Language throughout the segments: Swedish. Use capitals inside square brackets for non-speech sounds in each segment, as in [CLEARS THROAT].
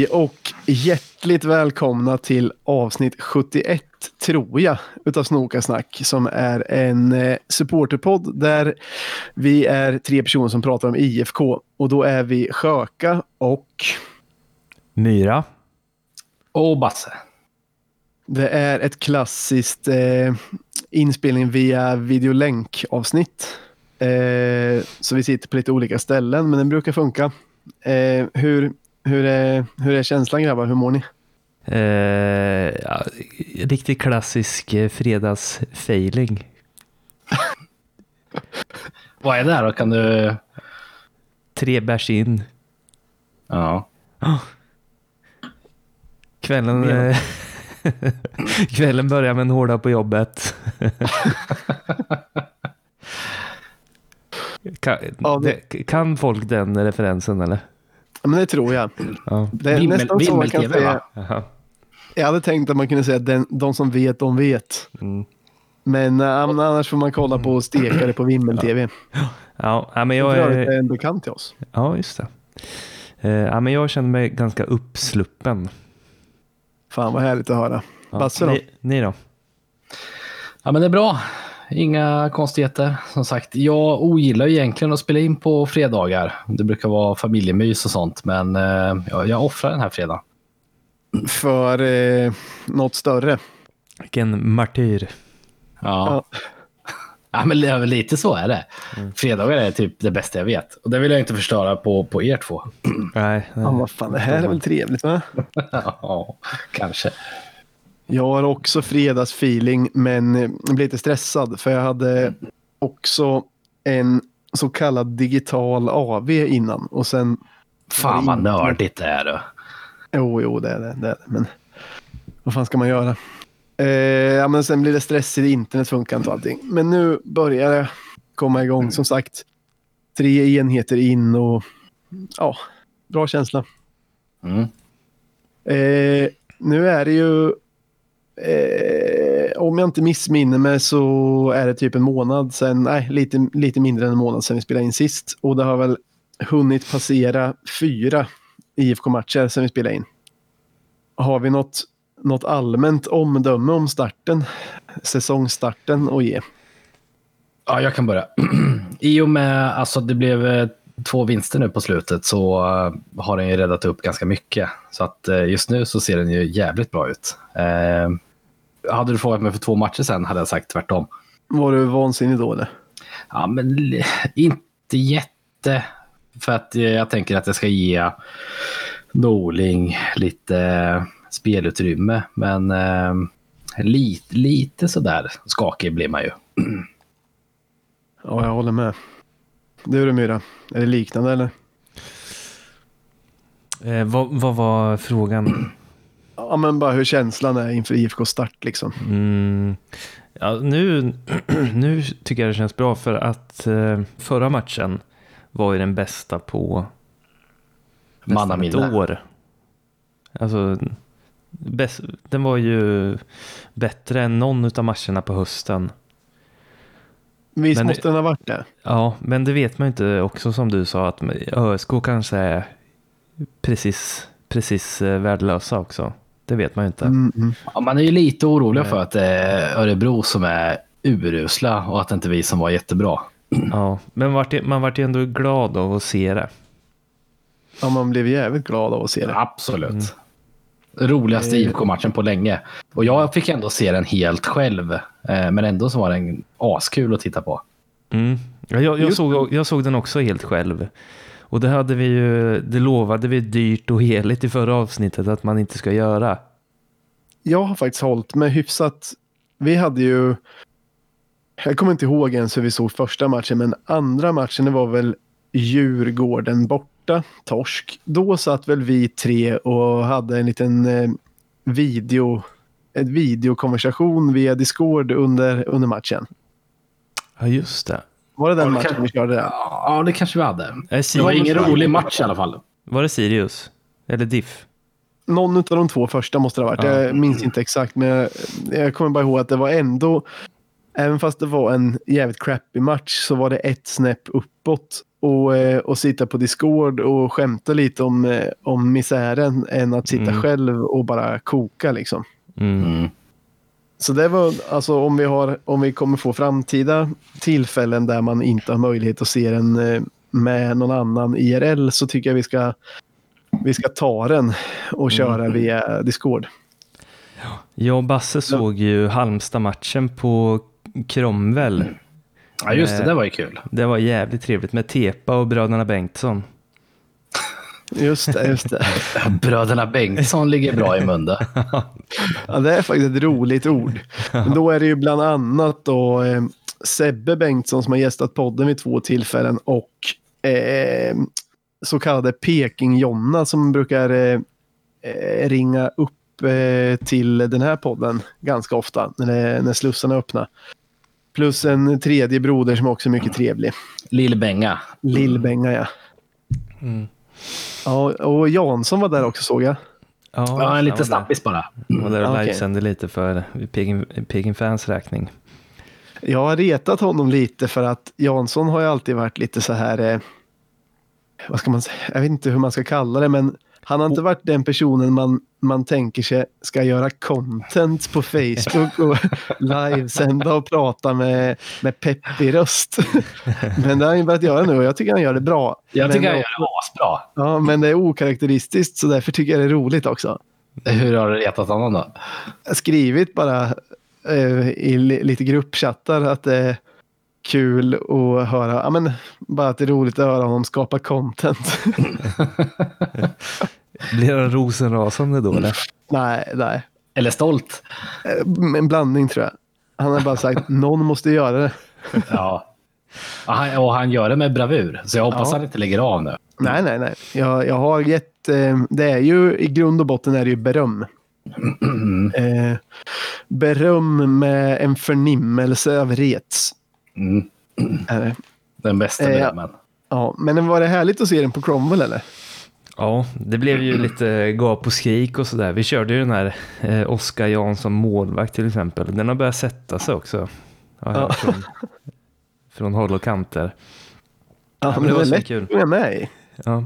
Hej och hjärtligt välkomna till avsnitt 71 tror jag utav Snokasnack som är en eh, supporterpodd där vi är tre personer som pratar om IFK och då är vi Sjöka och Myra. Och Basse. det är ett klassiskt eh, inspelning via videolänk avsnitt. Eh, så vi sitter på lite olika ställen men den brukar funka. Eh, hur, hur, är, hur är känslan grabbar? Hur mår ni? Eh, ja, riktigt klassisk eh, fredagsfailing. [LAUGHS] Vad är det här då? Kan du... Tre bärs in. Ja. Kvällen, Ja. eh, [LAUGHS] kvällen börjar med en hårda på jobbet. [LAUGHS] kan, Ja, det, kan folk den referensen eller? Ja, men det tror jag. Ja. Det är Vimmel- nästan så man kan Vimmel-TV, säga. va? Jag hade tänkt att man kunde säga att den, de som vet, de vet. Mm. Men äh, annars får man kolla på stekare på Vimmel-TV. Ja, ja, men Jag är, är en bekant till oss. ja, just det. Eh, ja, men jag känner mig ganska uppsluppen. Fan vad härligt att höra. Ja. Basse då? Ni, ni då? ja, men det är bra. Inga konstigheter. Som sagt, jag ogillar egentligen att spela in på fredagar. Det brukar vara familjemys och sånt, men eh, jag, jag offrar den här fredagen. För eh, något större. Vilken martyr. Ja. ja. [LAUGHS] men li- lite så är det. Fredagar är typ det bästa jag vet. Och det vill jag inte förstöra på, på er två. Nej, Ja, vad fan, det här är väl trevligt va? [LAUGHS] ja, kanske. Jag har också fredagsfeeling men eh, jag blev lite stressad för jag hade också en så kallad digital AV innan och sen Fan vad nördigt det är. Då. Jo, jo, det är det. det, är det. Men vad fan ska man göra? Eh, ja, men sen blir det stressigt, internet funkar inte och allting. Men nu börjar det komma igång. Som sagt, tre enheter in och ja, bra känsla. Mm. Eh, nu är det ju, eh, om jag inte missminner mig så är det typ en månad sen, nej, lite, lite mindre än en månad sen vi spelade in sist. Och det har väl hunnit passera fyra IFK-matcher sen vi spelade in. Har vi något, något allmänt omdöme om starten, säsongstarten att ge? Ja, jag kan börja. [CLEARS THROAT] I och med alltså det blev eh, två vinster nu på slutet så eh, har den ju räddat upp ganska mycket. Så att eh, just nu så ser den ju jävligt bra ut. Hade du frågat mig för två matcher sen hade jag sagt tvärtom. Var du vansinnig då eller? Ja, men inte jätte. För att jag tänker att jag ska ge Norling lite spelutrymme. Men eh, lite, lite sådär skakig blir man ju. Ja, jag håller med. Du då Myra, är det liknande eller? Eh, vad, vad var frågan? Ja, men bara hur känslan är inför IFK start liksom. Mm, ja, nu, [CLEARS THROAT] nu tycker jag det känns bra för att eh, förra matchen var ju den bästa på nästan ett år. Alltså, bäst, den var ju bättre än någon av matcherna på hösten. Visst Men det- måste den ha varit det? Ja, men det vet man ju inte också som du sa att ÖSK kanske är precis, precis eh, värdelösa också. Det vet man ju inte. Mm, mm. Ja, man är ju lite orolig för att det är Örebro som är urusla och att det inte är vi som var jättebra. [CLEARS THROAT] Ja, men vart, man vart ju ändå glad av att se det. Ja, man blev jävligt glad av att se det. Absolut. Roligaste Eh. IFK-matchen på länge. Och jag fick ändå se den helt själv. Eh, Men ändå så var den askul att titta på. Mm. Ja, jag, jag, såg, jag såg den också helt själv. Och det hade vi ju, det lovade vi dyrt och heligt i förra avsnittet att man inte ska göra. Jag har faktiskt hållit mig hyfsat. Vi hade ju. Jag kommer inte ihåg ens hur vi såg första matchen, men andra matchen det var väl Djurgården borta, torsk. Då satt väl vi tre och hade en liten eh, video, en videokonversation via Discord under, under matchen. Ja, just det. Var det den Ja, matchen vi körde? Ja, det kanske vi hade. Det var ingen rolig match i alla fall. Var det Sirius? Eller Diff? Någon av de två första måste det ha varit. Ja. Jag minns inte exakt, men jag, jag kommer bara ihåg att det var ändå även fast det var en jävligt crappy match så var det ett snäpp uppåt. Och, eh, och sitta på Discord och skämta lite om, eh, om misären än att sitta Mm. själv och bara koka liksom. Mm. Mm. Så det var alltså om vi, har, om vi kommer få framtida tillfällen där man inte har möjlighet att se den eh, med någon annan IRL så tycker jag vi ska, vi ska ta den och köra via Discord. Jag och Basse såg ju Halmstad-matchen på Cromwell. Ja, just det. Nej. Det var ju kul. Det var jävligt trevligt med Tepa och bröderna Bengtsson. Just det, just det. [LAUGHS] Bröderna Bengtsson ligger bra i mun där. [LAUGHS] Ja, det är faktiskt ett roligt ord. Men då är det ju bland annat då eh, Sebbe Bengtsson som har gästat podden vid två tillfällen och eh, så kallade Peking-Jonna som brukar eh, eh, ringa upp eh, till den här podden ganska ofta när, när slussarna är öppna. Plus en tredje broder som också är mycket trevlig. Lill-Benga. Lill-Benga ja. Mm. Ja. Och Jansson var där också såg jag. Ja, Ja, en liten snabbis bara. Han var där och Ja, okej. livesände lite för Peking fans räkning. Jag har retat honom lite för att Jansson har ju alltid varit lite så här. Eh, vad ska man säga? Jag vet inte hur man ska kalla det, men han har inte varit den personen man, man tänker sig ska göra content på Facebook och [LAUGHS] livesända och prata med, med peppig röst. [LAUGHS] Men det har han ju börjat göra nu och jag tycker han gör det bra. Jag tycker men, han gör det asbra. Ja, men det är okaraktäristiskt så därför tycker jag det är roligt också. Hur har du retat honom då? Jag har skrivit bara eh, i li- lite gruppchattar att det är kul att höra, ja men bara att det är roligt att höra honom skapa content. [LAUGHS] Blir han rosenrasande då eller? nej, nej. Eller stolt? Eh, En blandning tror jag. Han har bara sagt [LAUGHS] någon måste göra det. [LAUGHS] Ja. Och han, och han gör det med bravur, så jag hoppas Ja. han inte lägger av nu. Nej, nej, nej. Jag, jag har gett, eh, det är ju i grund och botten är det ju beröm. [CLEARS THROAT] Eh, beröm med en förnimmelse av rets. Mm. Det. Den bästa Eh, berömmen. Ja, men var det härligt att se den på Cromwell eller? Ja, det blev ju lite gap och skrik och sådär. Vi körde ju den här eh, Oskar Jansson målvakt till exempel. Den har börjat sätta sig också. Ja. Från, från håll och kanter. Ja, men det var så lätt kul. med i. Ja.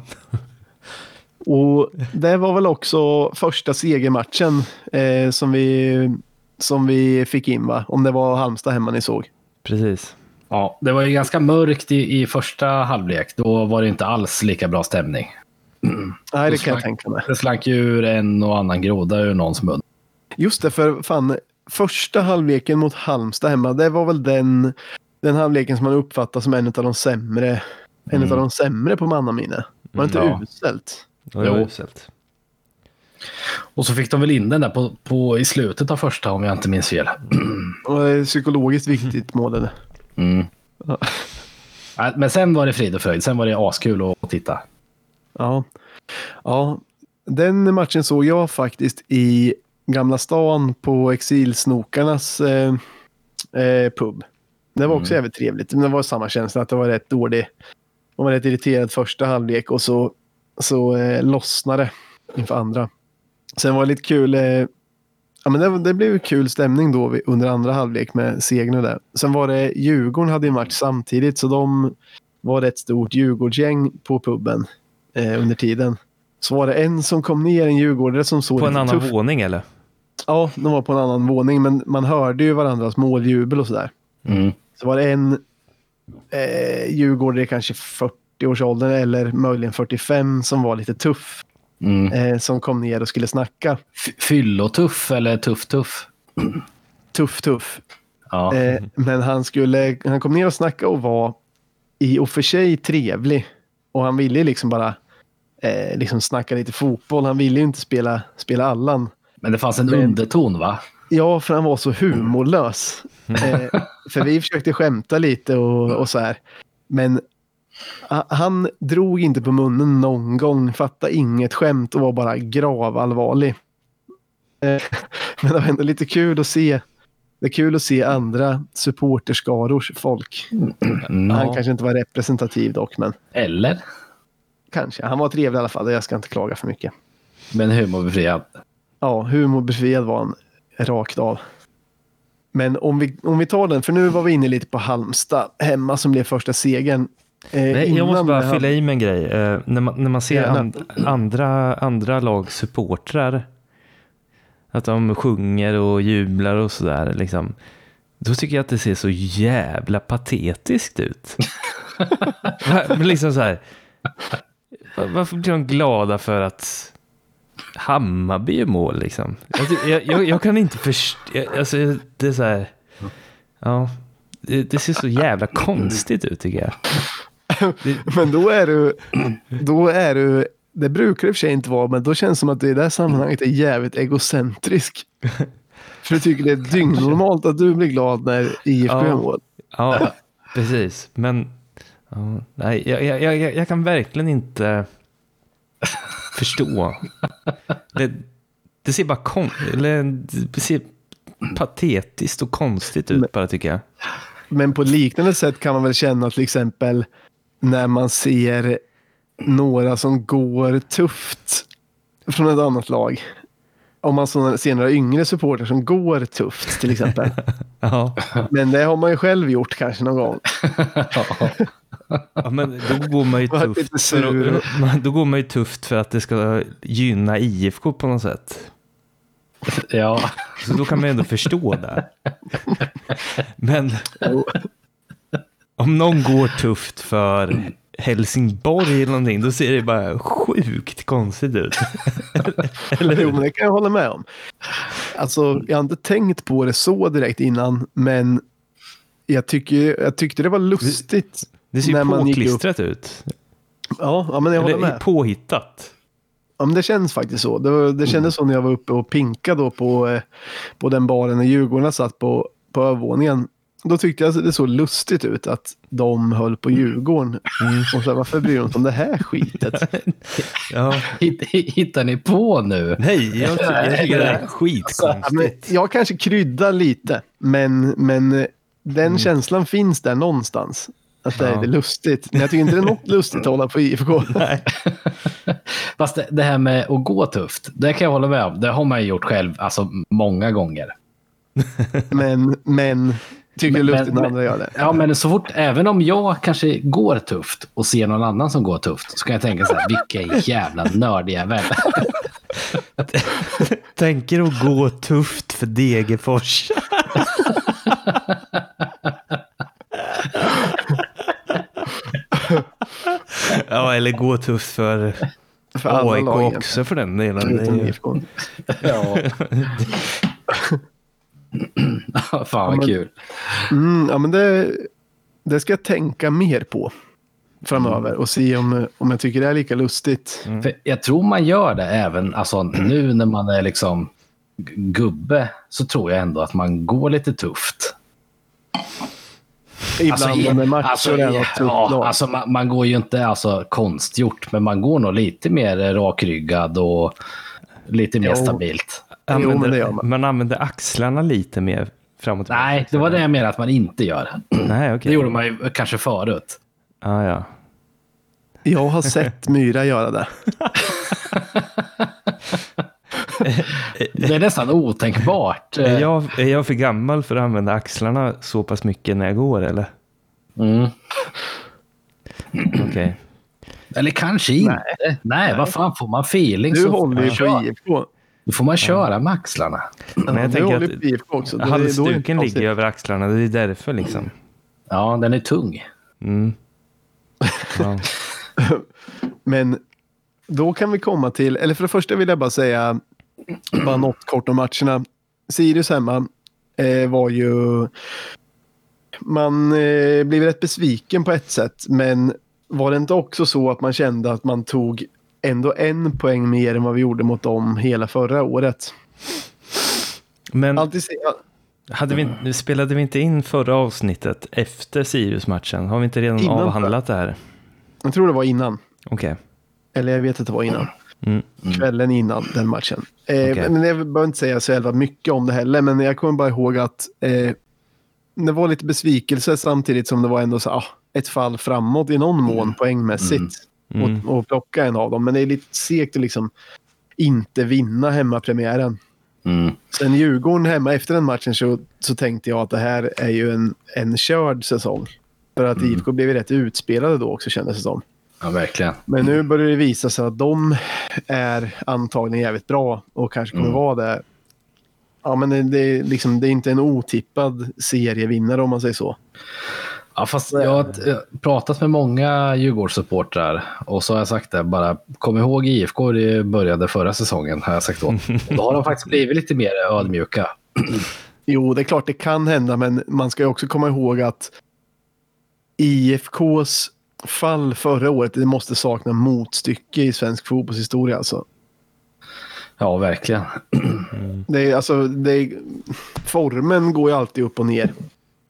Och det var väl också första segermatchen eh, som, vi, som vi fick in va? Om det var Halmstad hemma ni såg. Precis. Ja, det var ju ganska mörkt i, i första halvlek. Då var det inte alls lika bra stämning. Nej, det Och kan jag tänka mig. Det slank ju ur en och annan groda ur någons mun. Just det, för fan, första halvleken mot Halmstad hemma, det var väl den, den halvleken som man uppfattar som en av de sämre, en Mm. av de sämre på mannaminne. Var det inte Ja. uselt? Det var uselt. Och så fick de väl in den där på, på, i slutet av första om jag inte minns fel. [CLEARS THROAT] Och det är psykologiskt viktigt mål. är det. Mm. Ja. Nej, Men sen var det frid och fröjd. Sen var det askul att titta. Ja. ja, den matchen såg jag faktiskt i Gamla stan på Exilsnokarnas eh, eh, pub. Det var också Mm. jävligt trevligt. Men det var samma känsla att det var rätt dålig. Man var rätt irriterad första halvlek och så, så eh, lossnade inför andra. Sen var det lite kul. Eh, ja, men det, det blev kul stämning då under andra halvlek med och där. Sen var det Djurgården hade ju match samtidigt så de var ett stort Djurgårdsgäng på puben eh, under tiden. Så var det en som kom ner, en djurgårdare som såg På en annan tuff våning eller? Ja, de var på en annan våning, men man hörde ju varandras måljubel och sådär. Mm. Så var det en eh, djurgårdare kanske 40-årsåldern eller möjligen 45 som var lite tuff. Mm. Eh, som kom ner och skulle snacka. F- Fyllotuff eller tuff-tuff? Tuff, tuff. Ja. Eh, men han, skulle, han kom ner och snackade och var i och för sig trevlig. Och han ville liksom bara eh, liksom snacka lite fotboll. Han ville ju inte spela, spela Allan. Men det fanns en Men- underton va? Ja, för han var så humorlös. Eh, för vi försökte skämta lite och, och så här. Men ha- han drog inte på munnen någon gång, fattade inget skämt och var bara gravallvarlig. Eh, [LAUGHS] men det var ändå lite kul att se. Det är kul att se andra supporterskarors folk. Mm. Han kanske inte var representativ dock, men Eller? Kanske. Han var trevlig i alla fall. Jag ska inte klaga för mycket. Men humorbefriad. Ja, humorbefriad var han rakt av. Men om vi, om vi tar den, för nu var vi inne lite på Halmstad hemma som blev första segern. Eh, Nej, jag måste bara här- fylla i med en grej. Eh, när, man, när man ser and, andra, andra lags supportrar, att de sjunger och jublar och sådär, liksom, då tycker jag att det ser så jävla patetiskt ut. [LAUGHS] [LAUGHS] Men liksom så här, varför blir de glada för att Hammarby är mål liksom? Jag, jag, jag kan inte förstå, alltså det är så här, ja, det, det ser så jävla konstigt ut tycker jag. Men då är du, då är du, det brukar det i och för sig inte vara, men då känns det som att du i det här sammanhanget är jävligt egocentrisk. För du tycker det är dyngnormalt att du blir glad när IFK Ja. gör mål. Ja, precis. Men ja, nej, jag, jag, jag, jag kan verkligen inte [LAUGHS] förstå. Det, det ser bara kon, eller, det ser patetiskt och konstigt ut bara tycker jag. Men på liknande sätt kan man väl känna till exempel när man ser några som går tufft från ett annat lag. Om man så ser några yngre supportrar som går tufft till exempel. [LAUGHS] Ja, Men det har man ju själv gjort kanske någon gång. [LAUGHS] ja men då går man ju [LAUGHS] tufft för att, då går man ju tufft för att det ska gynna IFK på något sätt. Ja, Så då kan man ju ändå förstå det. Men om någon går tufft för Helsingborg eller någonting, då ser det bara sjukt konstigt ut. [LAUGHS] Eller Jo, men det kan jag hålla med om. Alltså, jag har inte tänkt på det så direkt innan, men jag, tycker, jag tyckte det var lustigt. Det ser när ju påklistrat ut. Ja, ja men jag håller Eller med. påhittat. Ja, men det känns faktiskt så. Det, var, det kändes så när jag var uppe och pinkade då på, eh, på den baren när Djurgården satt på, på övervåningen. Då tyckte jag att det såg lustigt ut att de höll på Djurgården. Och så här, varför bryr de sig om det här skitet? [LAUGHS] Ja. Hitt- hittar ni på nu? Nej, jag, ty- jag tycker det är skitkonstigt. jag kanske kryddar lite, men, men eh, den känslan finns där någonstans. Att det Ja. är lustigt. Men jag tycker inte det är något lustigt att hålla på IFK. [LAUGHS] Nej. [LAUGHS] Fast det, det här med att gå tufft, det kan jag hålla med om. Det har man ju gjort själv alltså, många gånger. Men, men tycker Men- lustigt men- när andra gör det. Ja, men så fort, även om jag kanske går tufft och ser någon annan som går tufft, så kan jag tänka så här, vilken jävla nördjävel. [LAUGHS] Tänker att gå tufft för Degerfors. ja, eller gå tufft för För AIK också för den delen. [LAUGHS] Ja. [LAUGHS] [CLEARS THROAT] Fan vad men- kul. Mm, ja, men det, det ska jag tänka mer på framöver och se om, om jag tycker det är lika lustigt. För jag tror man gör det även alltså, [CLEARS THROAT] nu när man är liksom gubbe så tror jag ändå att man går lite tufft. Ibland Alltså, när det är matcher alltså, ja, lag. alltså, man, man går ju inte alltså, konstgjort, men man går nog lite mer rakryggad och lite mer Jo. stabilt. Jo, men Använder, det gör man. man använder axlarna lite mer framåt. och tillbaka. Nej, det var det jag menade att man inte gör. [CLEARS THROAT] Nej, okej. Det gjorde man ju kanske förut. Ah, ja. Jag har sett [LAUGHS] Myra göra det. Det är nästan otänkbart. Är, jag, är jag för gammal för att använda axlarna så pass mycket när jag går, eller? Mm. Okej. Eller kanske inte. Nej, vad fan får man feeling Du så håller ju på IFK. Då får man köra med axlarna. Men jag tänker att då halsduken ligger över axlarna, det är därför liksom. Ja, den är tung. Mm. Ja. [LAUGHS] Men då kan vi komma till, eller för det första vill jag bara säga bara något kort om matcherna. Sirius hemma eh, var ju... Man eh, blev rätt besviken på ett sätt, men var det inte också så att man kände att man tog ändå en poäng mer än vad vi gjorde mot dem hela förra året? Men Alltid hade vi, spelade vi inte in förra avsnittet efter Sirius-matchen? Har vi inte redan Innan, avhandlat det här? jag tror det var innan. Okej. Eller jag vet att det var innan. Mm. Kvällen innan den matchen. Eh, Okej. Men jag behöver inte säga så jävla mycket om det heller. Men jag kommer bara ihåg att eh, det var lite besvikelse samtidigt som det var ändå så, ah, ett fall framåt i någon mån poängmässigt. Mm. Och, och plocka en av dem. Men det är lite segt att liksom inte vinna hemmapremiären. Mm. Sen Djurgården hemma efter den matchen så, så tänkte jag att det här är ju en, en körd säsong. För att Mm. IFK blev ju rätt utspelade då också kändes det som. Ja, verkligen. Men nu börjar det visa sig att de är antagligen jävligt bra och kanske kommer Mm. vara det. Ja, men det, det, liksom, det är inte en otippad serievinnare om man säger så. Ja, fast jag har eh, pratat med många Djurgårdssupportrar och så har jag sagt det bara, kom ihåg IFK det började förra säsongen har jag sagt då. [LAUGHS] Och då har de faktiskt blivit lite mer ödmjuka. [CLEARS THROAT] Jo, det är klart det kan hända, men man ska ju också komma ihåg att IFKs fall förra året, det måste sakna motstycke i svensk fotbollshistoria. Alltså. Ja, verkligen. Det är, alltså, det är, formen går ju alltid upp och ner.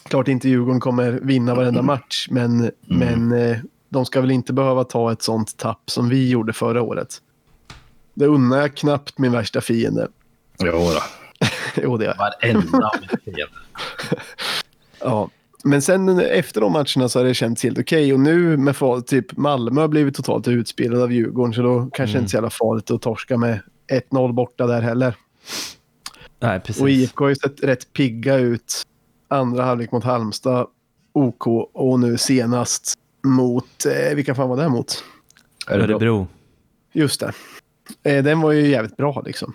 Klart inte Djurgården kommer vinna varenda match, men, men eh, de ska väl inte behöva ta ett sånt tapp som vi gjorde förra året. Det unnar jag knappt min värsta fiende. Jo då. [LAUGHS] Jo, det är Varenda [LAUGHS] fiende. Ja. Men sen efter de matcherna så har det känts helt okej. Och nu med typ Malmö har blivit totalt utspelad av Djurgården. Så då kanske Mm. inte så jävla farligt att torska med 1-0 borta där heller. Nej, precis. Och IFK har ju sett rätt pigga ut. Andra halvlek mot Halmstad, OK och nu senast mot, eh, vilka fan var det mot? Örebro. Örebro. Just det. Eh, den var ju jävligt bra liksom.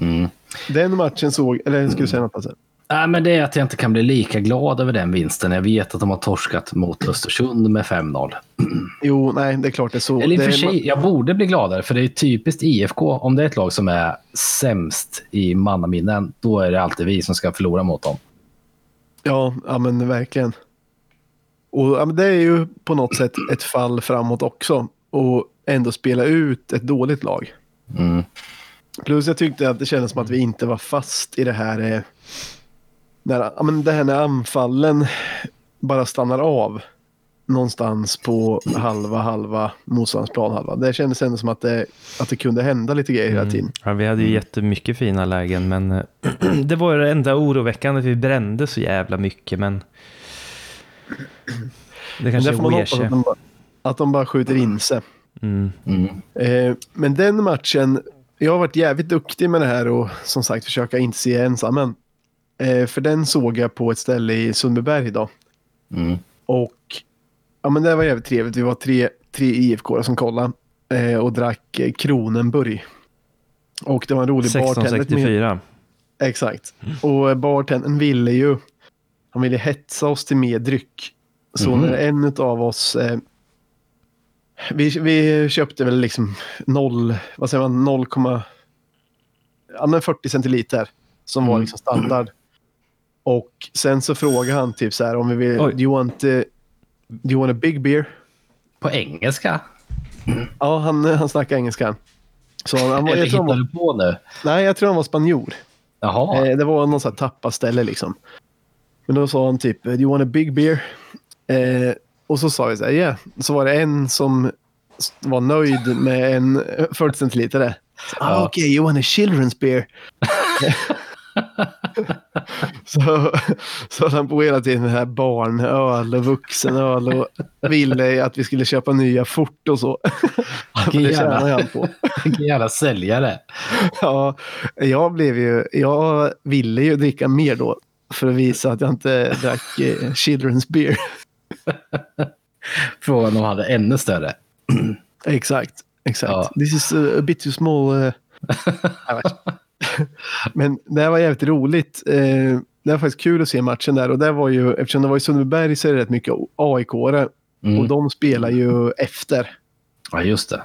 Mm. Den matchen såg, eller skulle du säga något Lasse? Nej, men det är att jag inte kan bli lika glad över den vinsten. Jag vet att de har torskat mot Östersund med 5-0. Jo, nej, det är klart det är så. Eller i och för sig, jag borde bli gladare för det är typiskt IFK. Om det är ett lag som är sämst i mannaminnen, då är det alltid vi som ska förlora mot dem. Ja, ja men verkligen. Och ja, men det är ju på något sätt ett fall framåt också. Och ändå spela ut ett dåligt lag. Mm. Plus jag tyckte att det kändes som att vi inte var fast i det här. Eh, när, ja, men det här när anfallen bara stannar av. Någonstans på halva, halva motståndarens planhalva. Det kändes ändå som att det, att det kunde hända lite grejer hela tiden. Mm. Ja, vi hade ju jättemycket fina lägen, men [CLEARS THROAT] det var ju det enda oroväckande. att Vi brände så jävla mycket, men [CLEARS THROAT] det kanske där får man ger hoppas sig. att de, bara, att de bara skjuter in sig. Mm. Mm. Eh, men den matchen, jag har varit jävligt duktig med det här och som sagt försöka inte se ensam. Men, eh, för den såg jag på ett ställe i Sundbyberg idag. Mm. Och ja, men det var jävligt trevligt. Vi var tre, tre IFK som kollade eh, och drack eh, Kronenburg. Och det var en rolig bartender. med- 1664. Exakt. Och eh, bartendern ville ju, han ville hetsa oss till mer dryck. Så Mhm. när en av oss, eh, vi, vi köpte väl liksom 0, vad säger man, 0, ja men 40 centiliter. Som var Mm. liksom standard. Och sen så frågade han typ så här om vi vill, Oj. do you want, eh, do you want a big beer? På engelska? Ja, han, han snackade engelska. Så han, han var, Eller jag tror han hittar var, du på nu? nej, jag tror han var spanjor. Jaha. Eh, det var någon sån här tappaställe liksom. Men då sa han typ, do you want a big beer? Eh, och så sa vi så här, yeah. Så var det en som var nöjd med en eh, 40 centiliter. Ah, Ja. Okej, you want a children's beer? [LAUGHS] [LAUGHS] så, så höll han på hela tiden med här barnöl och vuxenöl och ville att vi skulle köpa nya fort och så. Vilken jävla, vilken jävla säljare. Ja, jag blev ju, jag ville ju dricka mer då för att visa att jag inte drack eh, children's beer. [LAUGHS] Frågan om de hade ännu större. exakt, exakt. Ja. This is a, bit too small. eh. [LAUGHS] [LAUGHS] Men det här var jävligt roligt. Eh, det var faktiskt kul att se matchen där och det var ju, eftersom det var i Sundbyberg så är det rätt mycket AIK-are Mm. och de spelar ju efter. Ja, just det.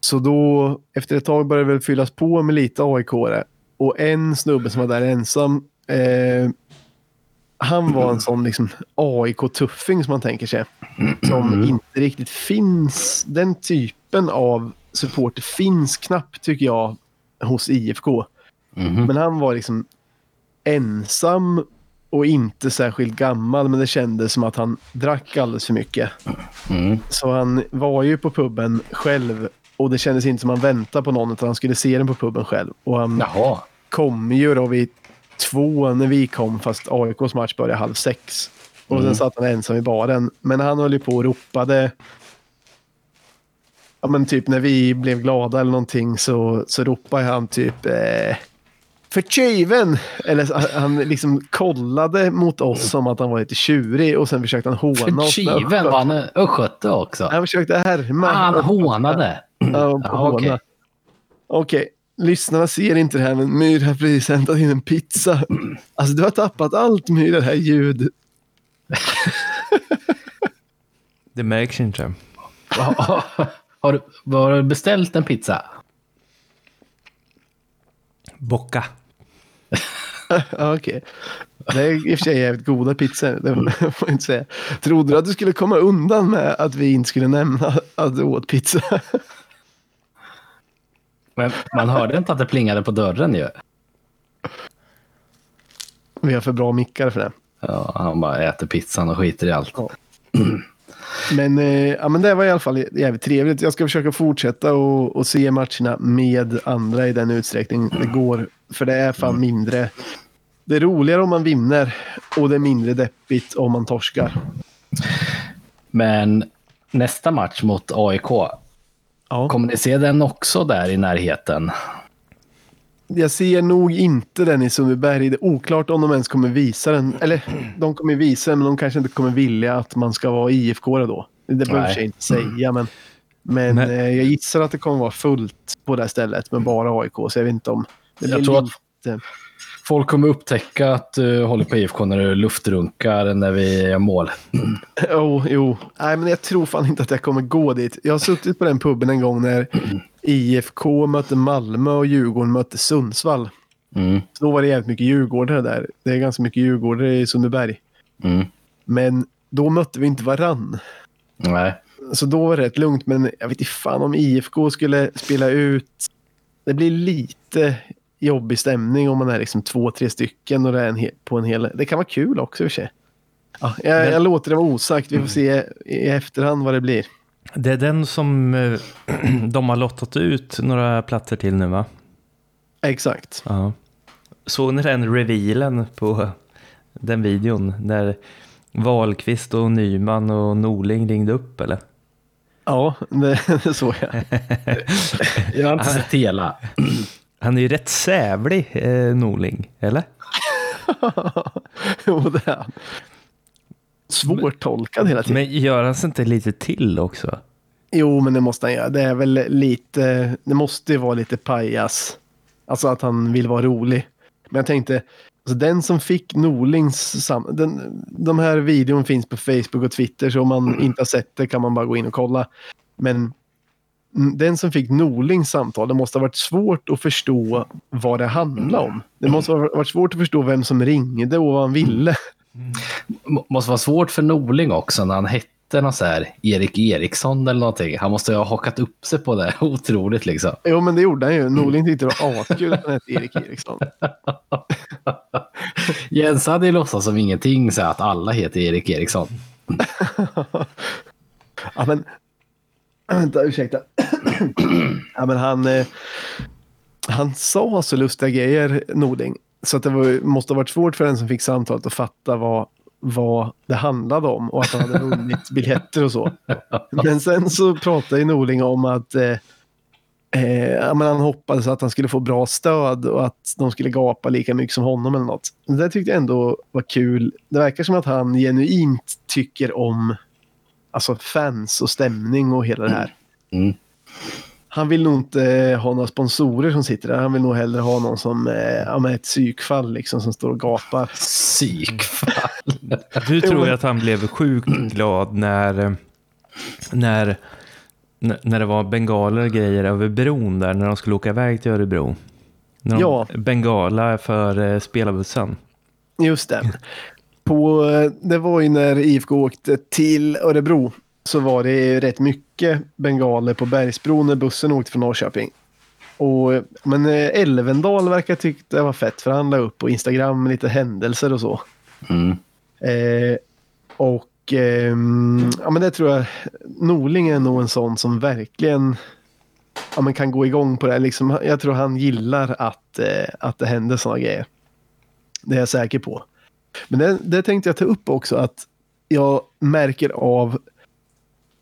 Så då, efter ett tag började det väl fyllas på med lite aik. Och en snubbe som var där ensam, eh, han var en sån liksom AIK-tuffing som man tänker sig. Som inte riktigt finns, den typen av supporter finns knappt tycker jag hos IFK. Mhm. Men han var liksom ensam och inte särskilt gammal, men det kändes som att han drack alldeles för mycket. Mm. Så han var ju på puben själv och det kändes inte som att han väntade på någon utan han skulle se den på puben själv. Och han Jaha. kom ju då vid två när vi kom fast AIKs match började halv sex. Och Mm. sen satt han ensam i baren. Men han höll ju på och ropade. Ja men typ när vi blev glada eller någonting så, så ropade han typ eh, för tjuven! Eller han liksom kollade mot oss som att han var lite tjurig och sen försökte han håna För oss. Kiven var han östgöte också. Han försökte härma. Ah, han hånade. Ja, okej. Okej, lyssnarna ser inte det här men Myr har precis hämtat in en pizza. Alltså du har tappat allt Myr, det här ljud. [LAUGHS] Det märks inte. [LAUGHS] har, du, har du beställt en pizza? Bocka. Ja, Okej. Det är i och för sig jävligt goda pizzor, det får jag inte säga. Trodde du att du skulle komma undan med att vi inte skulle nämna att du åt pizza? Men man hörde inte att det plingade på dörren ju. Vi har för bra mickar för det. Ja, han bara äter pizzan och skiter i allt. Men, eh, ja, men det var i alla fall jävligt trevligt. Jag ska försöka fortsätta och, och se matcherna med andra i den utsträckning det går. För det är fan mindre. Det är roligare om man vinner och det är mindre deppigt om man torskar. Men nästa match mot AIK, Ja. kommer ni se den också där i närheten? Jag ser nog inte den i Sundbyberg. Det är oklart om de ens kommer visa den. Eller de kommer visa den, men de kanske inte kommer vilja att man ska vara IFK då. Det behöver jag inte säga, men, men Men- eh, jag gissar att det kommer vara fullt på det här stället med bara AIK. Så jag vet inte om... Jag tror att lite- folk kommer upptäcka att du håller på IFK när du luftrunkar när vi gör mål. [CLEARS THROAT] Jo, jo. Nej, men jag tror fan inte att jag kommer gå dit. Jag har suttit på den puben en gång när [CLEARS THROAT] IFK mötte Malmö och Djurgården mötte Sundsvall. Mm, Så då var det jävligt mycket djurgårdare där. Det är ganska mycket djurgårdare i Sundbyberg. mm. Men då mötte vi inte varann. Nej. Så då var det rätt lugnt. Men jag vet inte fan om IFK skulle spela ut. Det blir lite jobbig stämning om man är liksom två, tre stycken och det är en på en hel... Det kan vara kul också i och för sig. Ja, jag, jag låter det vara osagt. Vi får se i efterhand vad det blir. Det är den som eh, [CLEARS THROAT] de har lottat ut några platser till nu va? Exakt. Ja. Såg ni den revealen på den videon? Där Wahlqvist och Nyman och Norling ringde upp eller? Ja, det, [LAUGHS] det såg jag. [LAUGHS] Jag har inte sett hela. Han är ju rätt sävlig, eh, Norling, eller? [LAUGHS] jo, det är han. Svårtolkad hela tiden. Men gör han sig inte lite till också? Jo, men det måste han göra. Det är väl lite, det måste ju vara lite pajas. Alltså att han vill vara rolig. Men jag tänkte, alltså den som fick Norlings, sam, den, de här videon finns på Facebook och Twitter så om man [CLEARS THROAT] inte har sett det kan man bara gå in och kolla. Men den som fick Norlings samtal, det måste ha varit svårt att förstå vad det handlade om. Det måste ha varit svårt att förstå vem som ringde och vad han ville. M- måste vara svårt för Norling också när han hette någon så här Erik Eriksson eller någonting. Han måste ha hakat upp sig på det. [LAUGHS] Otroligt liksom. Jo, men det gjorde han ju. Norling tyckte det var askul att han hette Erik Eriksson. [LAUGHS] Jens hade ju låtsats som ingenting så att alla heter Erik Eriksson. [LAUGHS] Ja, men... Vänta, ursäkta. ja, men han, eh, han sa så lustiga grejer, Nording. Så att det var, måste ha varit svårt för den som fick samtalet att fatta vad, vad det handlade om och att han hade vunnit [LAUGHS] biljetter och så. Men sen så pratade ju Norling om att eh, eh, ja, men han hoppades att han skulle få bra stöd och att de skulle gapa lika mycket som honom eller något. Det tyckte jag ändå var kul. Det verkar som att han genuint tycker om alltså fans och stämning och hela det här. Mm. Han vill nog inte ha några sponsorer som sitter där. Han vill nog hellre ha någon som eh, ja, men ett psykfall liksom, som står och gapar. Psykfall. [LAUGHS] Du tror ju att han blev sjukt glad när, eh, när, när det var bengaler och grejer över bron där, när de skulle åka iväg till Örebro. När de Ja. Bengala för eh, spelarbussen. Just det. På, eh, det var ju när IFK åkte till Örebro så var det ju rätt mycket bengaler på Bergsbron när bussen åkte från Norrköping. Och, eh, men eh, Elvendal verkar tycka det var fett för han la upp på Instagram lite händelser och så. Mm. Eh, och ehm, ja, men det tror jag, Norling är nog en sån som verkligen ja, men kan gå igång på det. Liksom, jag tror han gillar att, eh, att det händer såna grejer. Det är jag säker på. Men det, det tänkte jag ta upp också att jag märker av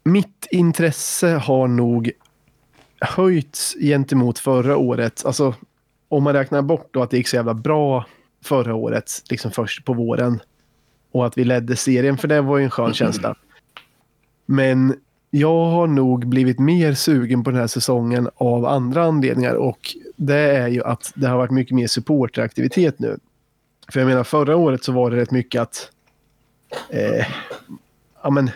mitt intresse har nog höjts gentemot förra året. Alltså om man räknar bort då att det gick så jävla bra förra året, liksom först på våren. Och att vi ledde serien, för det var ju en skön känsla. Men jag har nog blivit mer sugen på den här säsongen av andra anledningar och det är ju att det har varit mycket mer supporteraktivitet nu. För jag menar förra året så var det rätt mycket att eh, ja, men,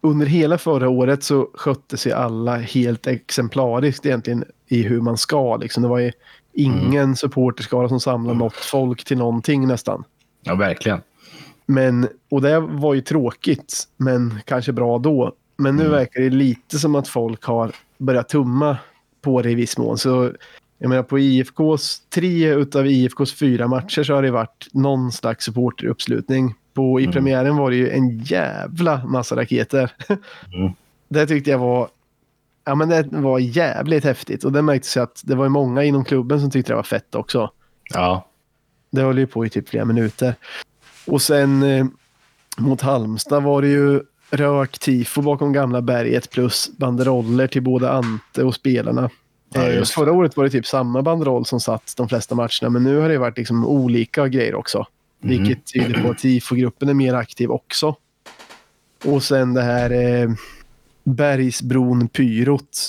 under hela förra året så skötte sig alla helt exemplariskt egentligen i hur man ska. Liksom. Det var ju ingen mm. supporterskara som samlade något folk till någonting nästan. Ja, verkligen. Men, och det var ju tråkigt, men kanske bra då. Men nu mm. verkar det lite som att folk har börjat tumma på det i viss mån. Så jag menar på IFKs, tre utav IFKs fyra matcher så har det varit någon slags supporteruppslutning. På, I mm. premiären var det ju en jävla massa raketer. Mm. det tyckte jag var Ja men det var jävligt häftigt och det märktes att det var många inom klubben som tyckte det var fett också. Ja. Det höll ju på i typ flera minuter. Och sen eh, mot Halmstad var det ju rök tifo bakom gamla berget plus banderoller till både Ante och spelarna. Ja, eh, förra året var det typ samma banderoll som satt de flesta matcherna men nu har det varit liksom olika grejer också. Mm. Vilket tyder på att tifogruppen är mer aktiv också. Och sen det här eh, Bergsbron-pyrot.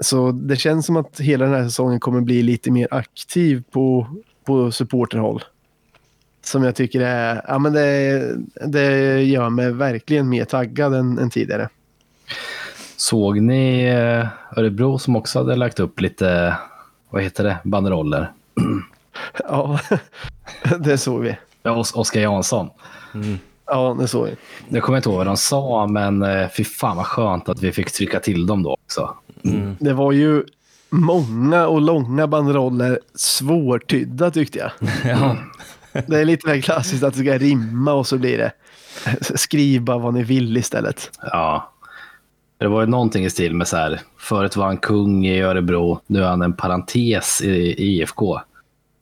Så det känns som att hela den här säsongen kommer bli lite mer aktiv på, på supporterhåll. Som jag tycker är, ja men det, det gör mig verkligen mer taggad än, än tidigare. Såg ni eh, Örebro som också hade lagt upp lite, vad heter det, banderoller? [CLEARS THROAT] ja, [LAUGHS] det såg vi. Ja, Oskar Jansson. Mm. Ja, det såg vi. Jag kommer inte ihåg vad de sa, men eh, fy fan vad skönt att vi fick trycka till dem då också. Mm. Det var ju många och långa banderoller, svårtydda tyckte jag. [LAUGHS] ja. Det är lite mer klassiskt att det ska rimma och så blir det [LAUGHS] skriv bara vad ni vill istället. Ja. Det var ju någonting i stil med så här, förut var han kung i Örebro, nu är han en parentes i IFK.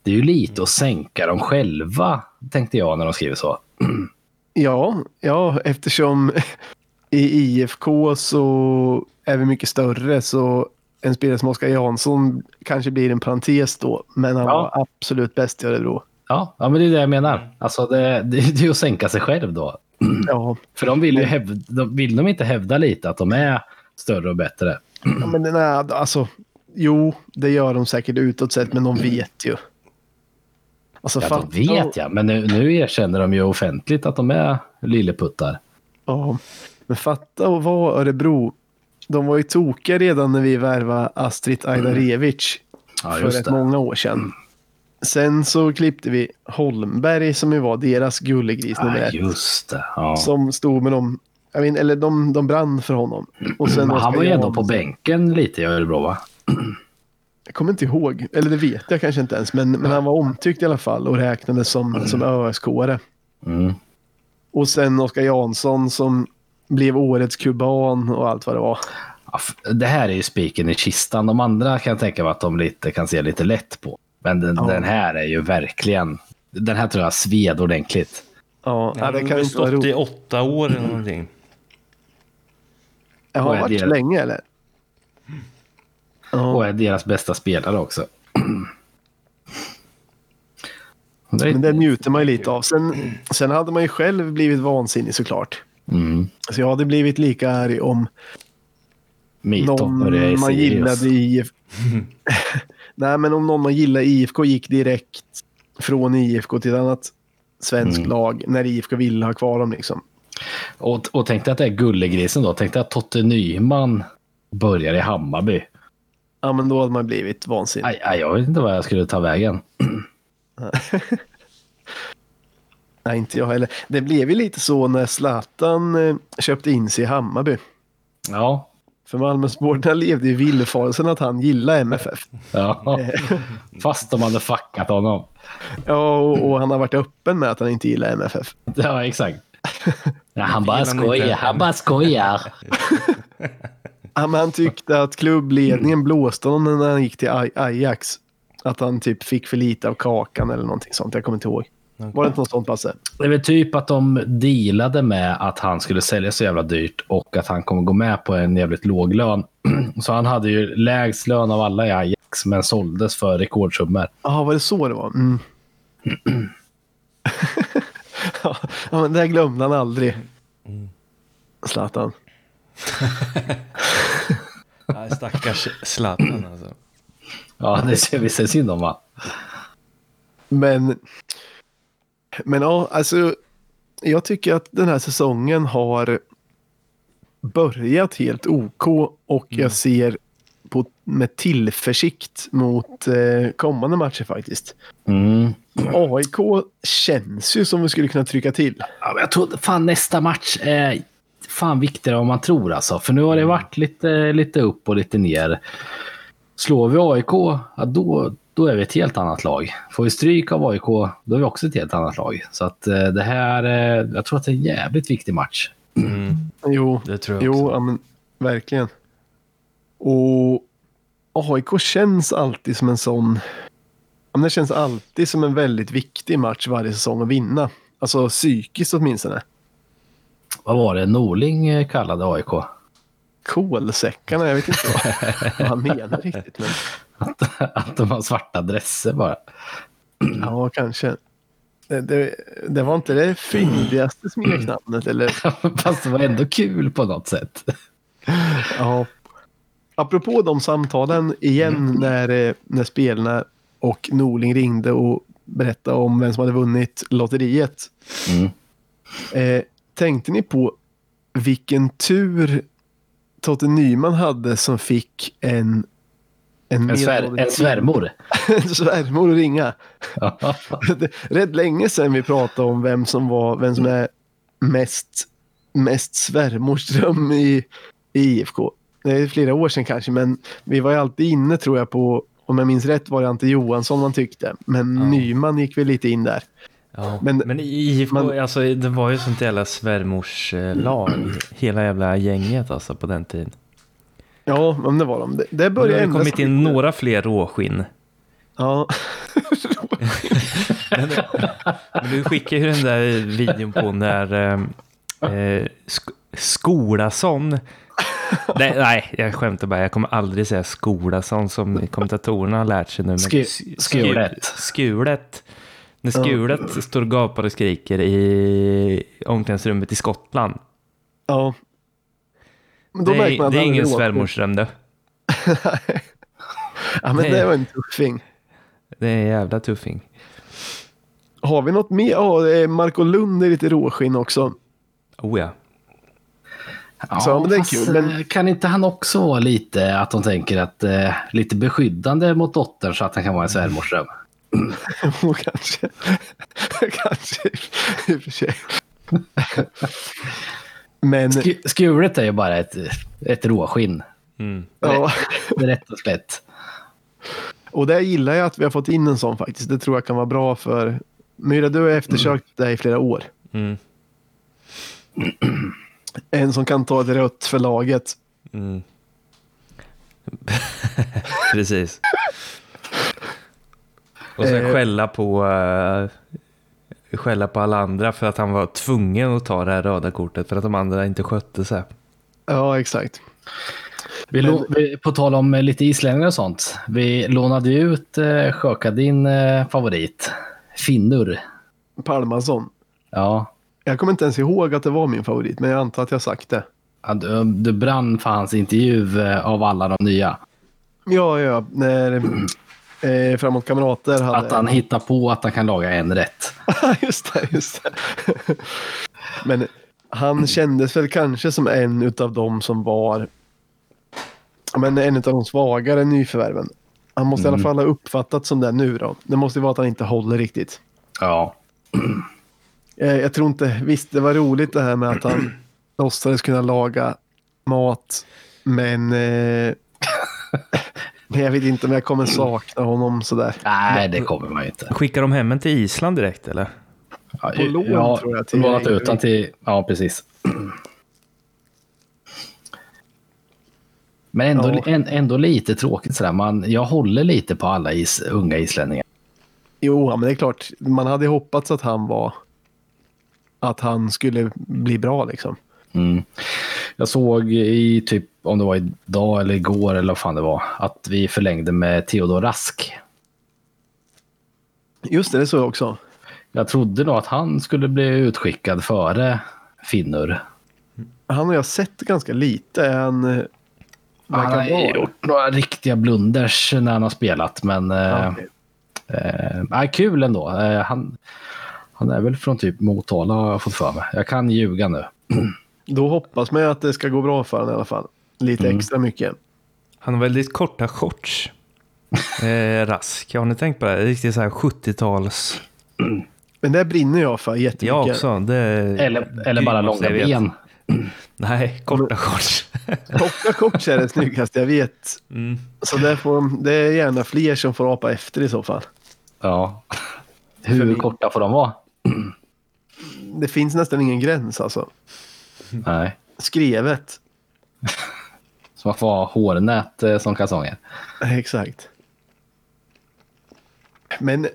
Det är ju lite att sänka dem själva, tänkte jag när de skriver så. [CLEARS THROAT] Ja, ja eftersom [LAUGHS] i IFK så är vi mycket större så en spelare som Oskar Jansson kanske blir en parentes då, men han ja. var absolut bäst i Örebro. Ja, ja, men det är det jag menar. Alltså det, det, [LAUGHS] det är att sänka sig själv då. Ja. För de vill ju hävda, de, vill de inte hävda lite att de är större och bättre? Ja, men nej, alltså, jo, det gör de säkert utåt sett, men de vet ju. Alltså, ja, de vet jag, men nu, nu erkänner de ju offentligt att de är lilleputtar. Ja, men fatta att vara Örebro. De var ju tokiga redan när vi värvade Astrid Ajdarevic mm. ja, för rätt många år sedan. Sen så klippte vi Holmberg som ju var deras gullegris nummer ett. Just det. Ja. Som stod med dem, jag vet, eller de, de brann för honom. Och sen han var ju ändå på bänken lite i Örebro va? Jag kommer inte ihåg, eller det vet jag kanske inte ens, men, men han var omtyckt i alla fall och räknades som, mm. som ÖSK-are. Mm. Och sen Oskar Jansson som blev årets kuban och allt vad det var. Det här är ju spiken i kistan. De andra kan jag tänka mig att de lite, kan se lite lätt på. Men den, ja. den här är ju verkligen... Den här tror jag sved ordentligt. Ja, ja det kan vara roligt. i åtta år eller någonting. Jag har varit det... länge eller? Och är deras bästa spelare också. [CLEARS THROAT] Men det njuter man ju lite av. Sen, sen hade man ju själv blivit vansinnig såklart. Mm. Så jag hade blivit lika arg om någon man gillade i... [LAUGHS] [LAUGHS] Nej, men om någon man gillade IFK gick direkt från IFK till ett annat svenskt mm. lag när IFK ville ha kvar dem. Liksom. Och, och tänkte att det är gullegrisen då. Tänkte att Totte Nyman börjar i Hammarby. Ja, men då hade man blivit vansinnig. Aj, aj, jag vet inte vad jag skulle ta vägen. [CLEARS THROAT] Nej, inte jag heller. Det blev ju lite så när Zlatan eh, köpte in sig i Hammarby. Ja. För Malmösportarna levde i villfarelsen att han gillade MFF. Ja. Fast de hade fuckat honom. Ja, och, och, han har varit öppen med att han inte gillar MFF. Ja, exakt. Ja, han bara skojar. Han bara skojar. Ja, men han tyckte att klubbledningen blåste honom när han gick till Ajax. Att han typ fick för lite av kakan eller någonting sånt. Jag kommer inte ihåg. Okay. Var det inte något sånt Basse? Det är väl typ att de dealade med att han skulle sälja så jävla dyrt och att han kommer gå med på en jävligt låg lön. [CLEARS THROAT] Så han hade ju lägst lön av alla i Ajax. men såldes för rekordsummor. Ja, var det så det var? Mm. [CLEARS THROAT] [LAUGHS] ja, men det glömde han aldrig. Zlatan. [LAUGHS] Nej, stackars Zlatan alltså. Ja, det ser vi ser synd om va? Men, men ja, alltså. Jag tycker att den här säsongen har börjat helt OK och jag ser på, med tillförsikt mot eh, kommande matcher faktiskt. Mm. AIK känns ju som vi skulle kunna trycka till. Ja, men jag tror fan nästa match är fan viktigare än man tror alltså. För nu har det varit lite, lite upp och lite ner. Slår vi AIK, ja, då, då är vi ett helt annat lag. Får vi stryk av AIK, då är vi också ett helt annat lag. Så att eh, det här, eh, jag tror att det är en jävligt viktig match. Mm, Jo, det tror jag jo också. ja, men, verkligen. Och AIK känns alltid som en sån... Ja, men det känns alltid som en väldigt viktig match varje säsong att vinna. Alltså psykiskt åtminstone. Vad var det Norling eh, kallade AIK? Kolsäckarna, jag vet inte vad, vad han menar riktigt. Men, Att, att de har svarta dresser bara. ja, kanske. Det, det, det var inte det fyndigaste smeknamnet, eller? [LAUGHS] Fast det var ändå kul på något sätt. Ja. Apropå de samtalen igen när, eh, när spelarna och Norling ringde och berättade om vem som hade vunnit lotteriet. Mm. Eh, tänkte ni på vilken tur Totte Nyman hade som fick en en, En, svär, en svärmor. [LAUGHS] en svärmor ringa. [LAUGHS] Rätt länge sedan vi pratade om vem som var vem som är mest, mest svärmorsdröm i, i IFK. Det är flera år sedan kanske, men vi var ju alltid inne tror jag på, om jag minns rätt var det Ante Johansson man tyckte. Men Ja. Nyman gick väl lite in där. Ja. Men- Men, IFK, man- alltså, det var ju sånt jävla svärmorslag. Hela jävla gänget alltså på den tiden. Ja, men det var de. Det, det Det började har ju ändras kommit in några fler råskinn. Ja. [LAUGHS] Men, men du skickade ju den där videon på när eh, eh, Sk- Skolason nej, nej, jag skämtar bara. Jag kommer aldrig säga Skolason som kommentatorerna har lärt sig nu. Men Sku- skulet. Skulet. När Skulet står och gapar och skriker i omklädningsrummet i Skottland. ja. Men då Det märker man det är ingen svärmorsdröm det. [LAUGHS] Ja, men Nej. det var en tuffing. Det är en jävla tuffing. Har vi något mer? Är Marco Lund är lite råskinn också. Oh ja. Ja, Så, men det är fast, kul, men- eh, Kan inte han också vara lite att de tänker att eh, lite beskyddande mot dottern så att han kan vara en svärmorsdröm? [LAUGHS] Och kanske. [LAUGHS] kanske i och för sig. Men Sk- skuret är ju bara ett, ett råskinn. Mm. ja, rätt och slätt. och det gillar jag att vi har fått in en sån faktiskt. Det tror jag kan vara bra för Myra, du har eftersökt det i flera år. Mm. [CLEARS THROAT] En som kan ta ett rött för laget. Mm. [LAUGHS] Precis. Och sen Eh. skälla på, uh, skälla på alla andra för att han var tvungen att ta det här röda kortet för att de andra inte skötte sig. Ja, exakt. Vi lå- vi, på tal om eh, lite islänningar och sånt. Vi lånade ut eh, Sjöka, din eh, favorit. Finnur. Palmason. Ja, Jag kommer inte ens ihåg att det var min favorit, men jag antar att jag sagt det. Ja, du, du brann för hans intervju eh, av alla de nya. Ja, ja, när eh, Framåt Kamrater hade... Att han hittar på att han kan laga en rätt. [LAUGHS] just det, just det. [LAUGHS] Men han kändes väl kanske som en utav dem som var men en utav de svagare nyförvärven. Han måste i alla fall ha uppfattat som det nu då. Det måste vara att han inte håller riktigt. Ja. [CLEARS THROAT] Eh, Jag tror inte, visst det var roligt det här med att han [CLEARS THROAT] låtsades kunna laga mat. Men, eh, [LAUGHS] men jag vet inte om jag kommer sakna honom sådär. Nej, det kommer man ju inte. Skickar de hem en till Island direkt eller? Ja, På lån, ja, tror jag, till- Lånat ut han till... Ja, precis. Men ändå, Ja. en, ändå lite tråkigt sådär. Man, jag håller lite på alla is, unga islänningar. Jo, men det är klart. Man hade hoppats att han var... Att han skulle bli bra liksom. Mm. Jag såg i typ, om det var idag eller igår eller vad fan det var, att vi förlängde med Theodor Rask. Just det, det såg jag också. Jag trodde nog att han skulle bli utskickad före Finnur. Han har jag sett ganska lite. Han, eh, Han verkar har bra. gjort några riktiga blunders när han har spelat, men Ja, eh, eh, kul ändå. Eh, han, han är väl från typ Motala har jag fått för mig. Jag kan ljuga nu. [CLEARS THROAT] Då hoppas man ju att det ska gå bra för honom i alla fall. Lite Mm. extra mycket. Han har väldigt korta shorts. [LAUGHS] Eh, rask. Har ni tänkt på det? Riktigt så här 70-tals... Men det brinner jag för jättemycket. Jag också. Det är Eller, eller bara långa ben. [CLEARS THROAT] Nej, korta shorts. [LAUGHS] Korta kort är det snyggaste jag vet. Mm. Så det, får, de- det är gärna fler som får apa efter i så fall. Ja. Hur korta får de vara? [CLEARS THROAT] Det finns nästan ingen gräns alltså. [LAUGHS] Nej. Skrevet. Så man får ha hårnät eh, som kalsonger. Exakt. Men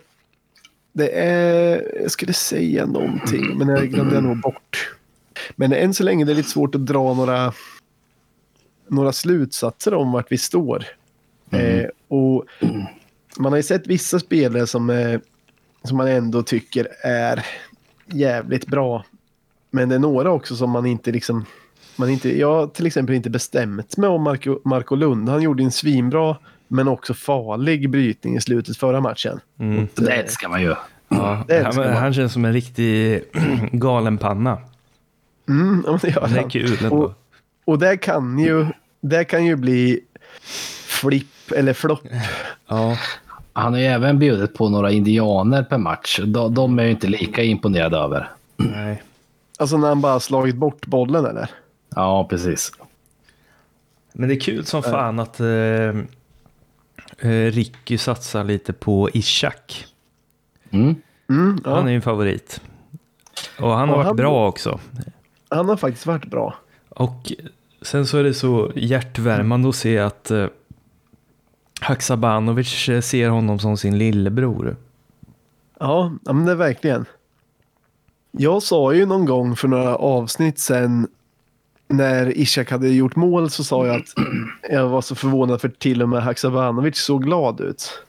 det är... Jag skulle säga någonting, men det glömde jag nog bort. Men än så länge är det lite svårt att dra några, några slutsatser om vart vi står. Eh, och man har ju sett vissa spelare som, eh, som man ändå tycker är jävligt bra. Men det är några också som man inte liksom... Man inte, jag har till exempel inte bestämt mig om Marco, Marco Lund. Han gjorde en svinbra men också farlig brytning i slutet förra matchen. Mm. Det älskar man ju. Ja, Det han, man. han känns som en riktig [CLEARS THROAT] galen panna. Mm, ja, det gör Det är han. kul ändå. Och, och det kan ju, det kan ju bli flipp eller flopp. Ja, Han har ju även bjudit på några indianer per match. De, de är ju inte lika imponerade över. nej. Alltså när han bara slagit bort bollen eller? Ja, precis. Men det är kul som fan att eh, eh, Ricky satsar lite på Ishak. Mm. Mm, ja. Han är ju en favorit. Och han har Och varit han- bra också. Han har faktiskt varit bra. Och sen så är det så hjärtvärmande att se att eh, Haksabanovic eh, ser honom som sin lillebror. Ja, ja, men det är verkligen. Jag sa ju någon gång för några avsnitt sen när Ishak hade gjort mål så sa jag att jag var så förvånad för till och med Haksabanovic såg glad ut.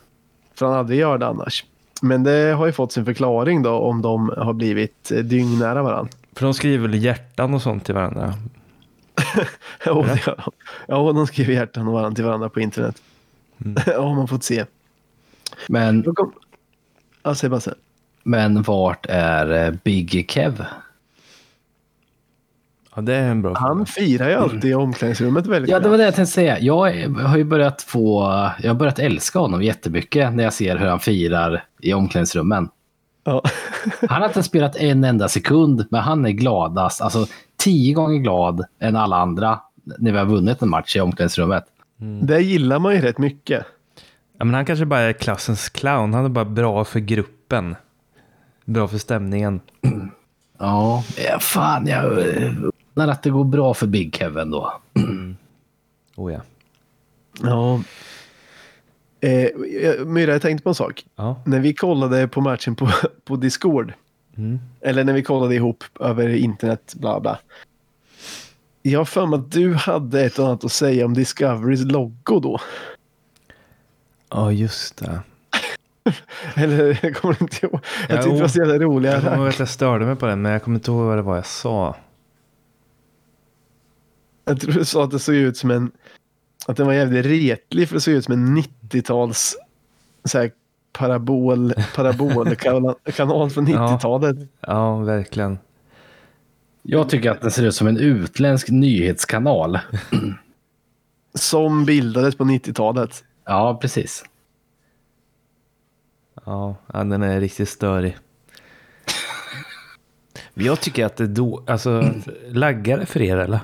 För han aldrig gör det annars. Men det har ju fått sin förklaring då om de har blivit eh, dyngnära varandra. För de skriver väl hjärtan och sånt till varandra. [LAUGHS] Ja, det gör de. Ja, de skriver hjärtan och varandra till varandra på internet. [LAUGHS] Ja, man fått se. Men, Då kom... Ja, Sebastian. Men vart är eh, Big Kev? Ja, det är en bra Han firar ju alltid i omklädningsrummet väldigt Ja, det var det jag tänkte säga. Jag har ju börjat få... Jag har börjat älska honom jättemycket när jag ser hur han firar i omklädningsrummen. Ja. [LAUGHS] Han har inte spelat en enda sekund, men han är gladast. Alltså tio gånger glad än alla andra när vi har vunnit en match i omklädningsrummet. Det gillar man ju rätt mycket. Ja, men han kanske bara är klassens clown. Han är bara bra för gruppen. Bra för stämningen. [CLEARS THROAT] Ja, ja fan jag undrar att det går bra för Big Kevin då. [CLEARS THROAT] Oh ja. Ja. Eh, Myra, jag tänkte på en sak. Ja. När vi kollade på matchen på, [LAUGHS] på Discord, Mm. eller när vi kollade ihop över internet, bla bla. Jag har för mig att du hade ett och annat att säga om Discoverys logo då. Ja, just det. [LAUGHS] Eller jag kommer inte ihåg. Jag Ja, tyckte det var så jävla roliga. Jag kommer ihåg att jag störde mig på det, men jag kommer inte ihåg vad det var jag sa. Jag tror du sa att det såg ut som en... Att den var jävligt retlig för det såg ut som en 90-tals så här, parabol, parabolkanal [LAUGHS] från Ja. 90-talet. Ja, verkligen. Jag tycker att den ser ut som en utländsk nyhetskanal. [CLEARS THROAT] Som bildades på 90-talet. Ja, precis. Ja, den är riktigt störig. Jag tycker att det då, alltså, laggar det för er eller?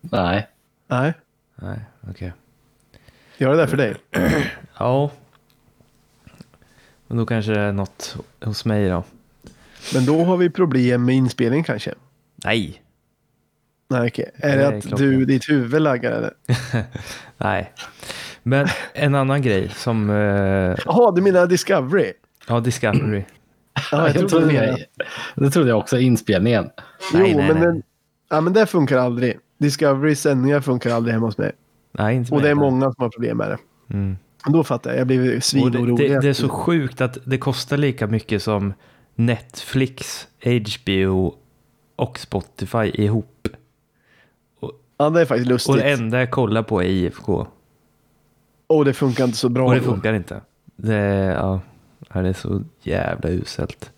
Nej. Nej, Nej, okej. gör det där för dig. [CLEARS THROAT] Ja. Men då kanske det är något hos mig då. Men då har vi problem med inspelning kanske. Nej. Nej, okej. Är Det det är att klockan. du, ditt huvud laggar eller? [LAUGHS] Nej. Men en annan grej som, eh, Jaha, du menar Discovery? ja, Discovery. Ja, jag jag trodde jag, det trodde jag också, inspelningen. Jo, Nej, nej, men nej. Den, Ja, men det funkar aldrig. Discoverys sändningar funkar aldrig hemma hos mig. Nej, inte Och det är med. många som har problem med det. Mm. Då fattar jag. Jag blir Och det, svinorolig. det, det är så sjukt att det kostar lika mycket som Netflix, HBO och Spotify ihop. Ja, det är faktiskt lustigt. Och det enda jag kollar på är IFK. Och det funkar inte så bra. Och det funkar inte. Det, ja, det är så jävla uselt.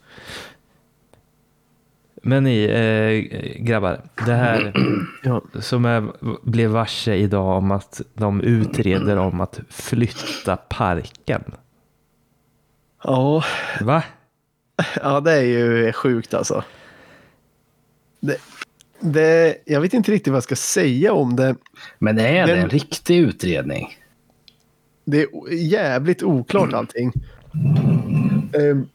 Men ni eh, grabbar, det här [CLEARS THROAT] Ja. som jag blev varse idag om att de utreder om att flytta parken. Ja, Va? ja, det är ju sjukt alltså. Det, det, jag vet inte riktigt vad jag ska säga om det. Men är det Den- en riktig utredning? Det är jävligt oklart allting. Ehm,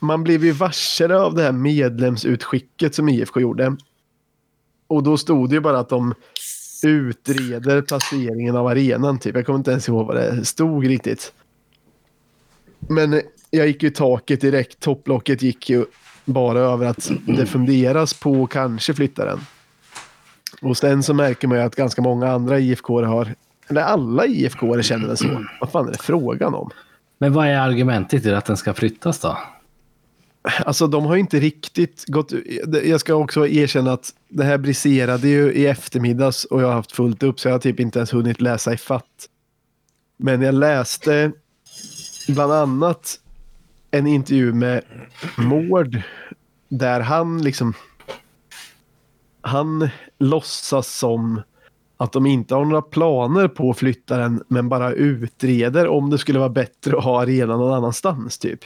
Man blev ju varslade av det här medlemsutskicket som IFK gjorde. Och då stod det ju bara att de utreder placeringen av arenan. Typ. Jag kommer inte ens ihåg vad det stod riktigt. Men jag gick ju taket direkt. Topplocket gick ju bara över att det funderas på att kanske flytta den. Och sen så märker man ju att ganska många andra IFK har, eller alla IFK känner det så. Vad fan är det frågan om? Men vad är argumentet till att den ska flyttas då? Alltså de har inte riktigt gått... Jag ska också erkänna att det här briserade ju i eftermiddags och jag har haft fullt upp så jag har typ inte ens hunnit läsa i fatt. Men jag läste bland annat en intervju med Mård där han liksom... Han låtsas som att de inte har några planer på att flytta den men bara utreder om det skulle vara bättre att ha arenan någon annanstans typ.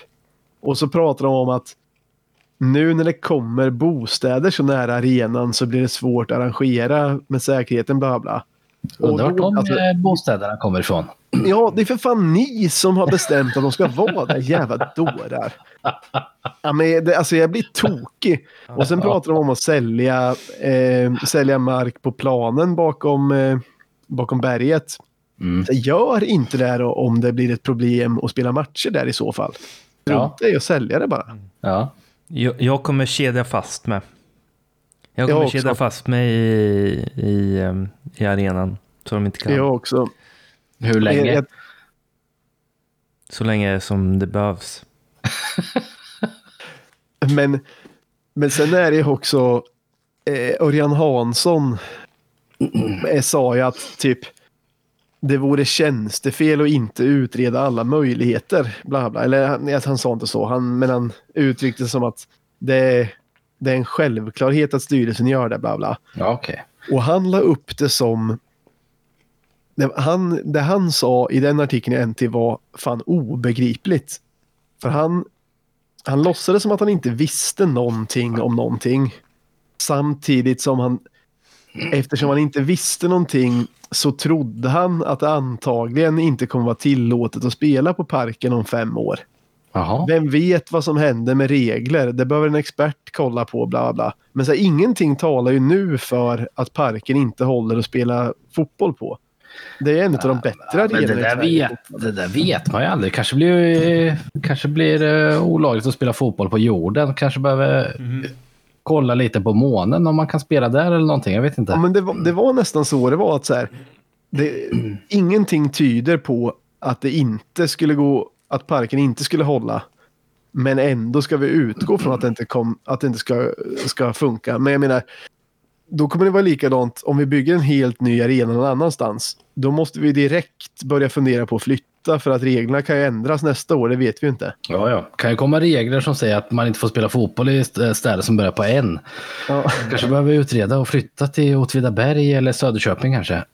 Och så pratar de om att nu när det kommer bostäder så nära arenan så blir det svårt att arrangera med säkerheten bla bla. Undrar vart de alltså- eh, bostäderna kommer ifrån. Ja, det är för fan ni som har bestämt att de ska vara där, jävla dårar. Ja, men det, alltså jag blir tokig. Och sen pratar de om att sälja, eh, sälja mark på planen bakom, eh, bakom berget. Mm. Gör inte det då om det blir ett problem att spela matcher där i så fall. Ja. Strunta i att sälja det bara. Ja. Jag, jag kommer kedja fast mig. Jag kommer kedja fast mig i, i, ehm, i arenan. Så de inte kan. Jag också. Hur länge? Jag, Så länge som det behövs. [LAUGHS] Men, men sen är det också eh, Örjan Hansson sa ju att typ det vore tjänstefel att inte utreda alla möjligheter. Bla bla. Eller han, han, sa inte så, han, men han uttryckte som att det är, det är en självklarhet att styrelsen gör det. Bla bla. Ja, okej. Och han la upp det som... Det han, det han sa i den artikeln i NT var fan obegripligt. För han, han låtsades som att han inte visste någonting om någonting. Samtidigt som han, eftersom han inte visste någonting så trodde han att det antagligen inte kommer vara tillåtet att spela på parken om fem år. Jaha. Vem vet vad som händer med regler? Det behöver en expert kolla på, bla bla. Men så här, ingenting talar ju nu för att parken inte håller att spela fotboll på. Det är en av de bättre Men det arenorna där, Sverige. vet, det där vet man ju aldrig. Kanske blir, kanske blir det olagligt att spela fotboll på jorden. Kanske behöver kolla lite på månen om man kan spela där eller någonting. Jag vet inte. Ja, men det, var, det var nästan så det var. att så här, det, Ingenting tyder på att det inte skulle gå, att parken inte skulle hålla. Men ändå ska vi utgå från att det inte, kom, att det inte ska, ska funka. Men jag menar, då kommer det vara likadant om vi bygger en helt ny arena någon annanstans. Då måste vi direkt börja fundera på att flytta för att reglerna kan ju ändras nästa år, det vet vi inte. Ja, ja. Kan ju komma regler som säger att man inte får spela fotboll i st- städer som börjar på en. Ja. Kanske behöver vi utreda och flytta till Åtvidaberg eller Söderköping kanske.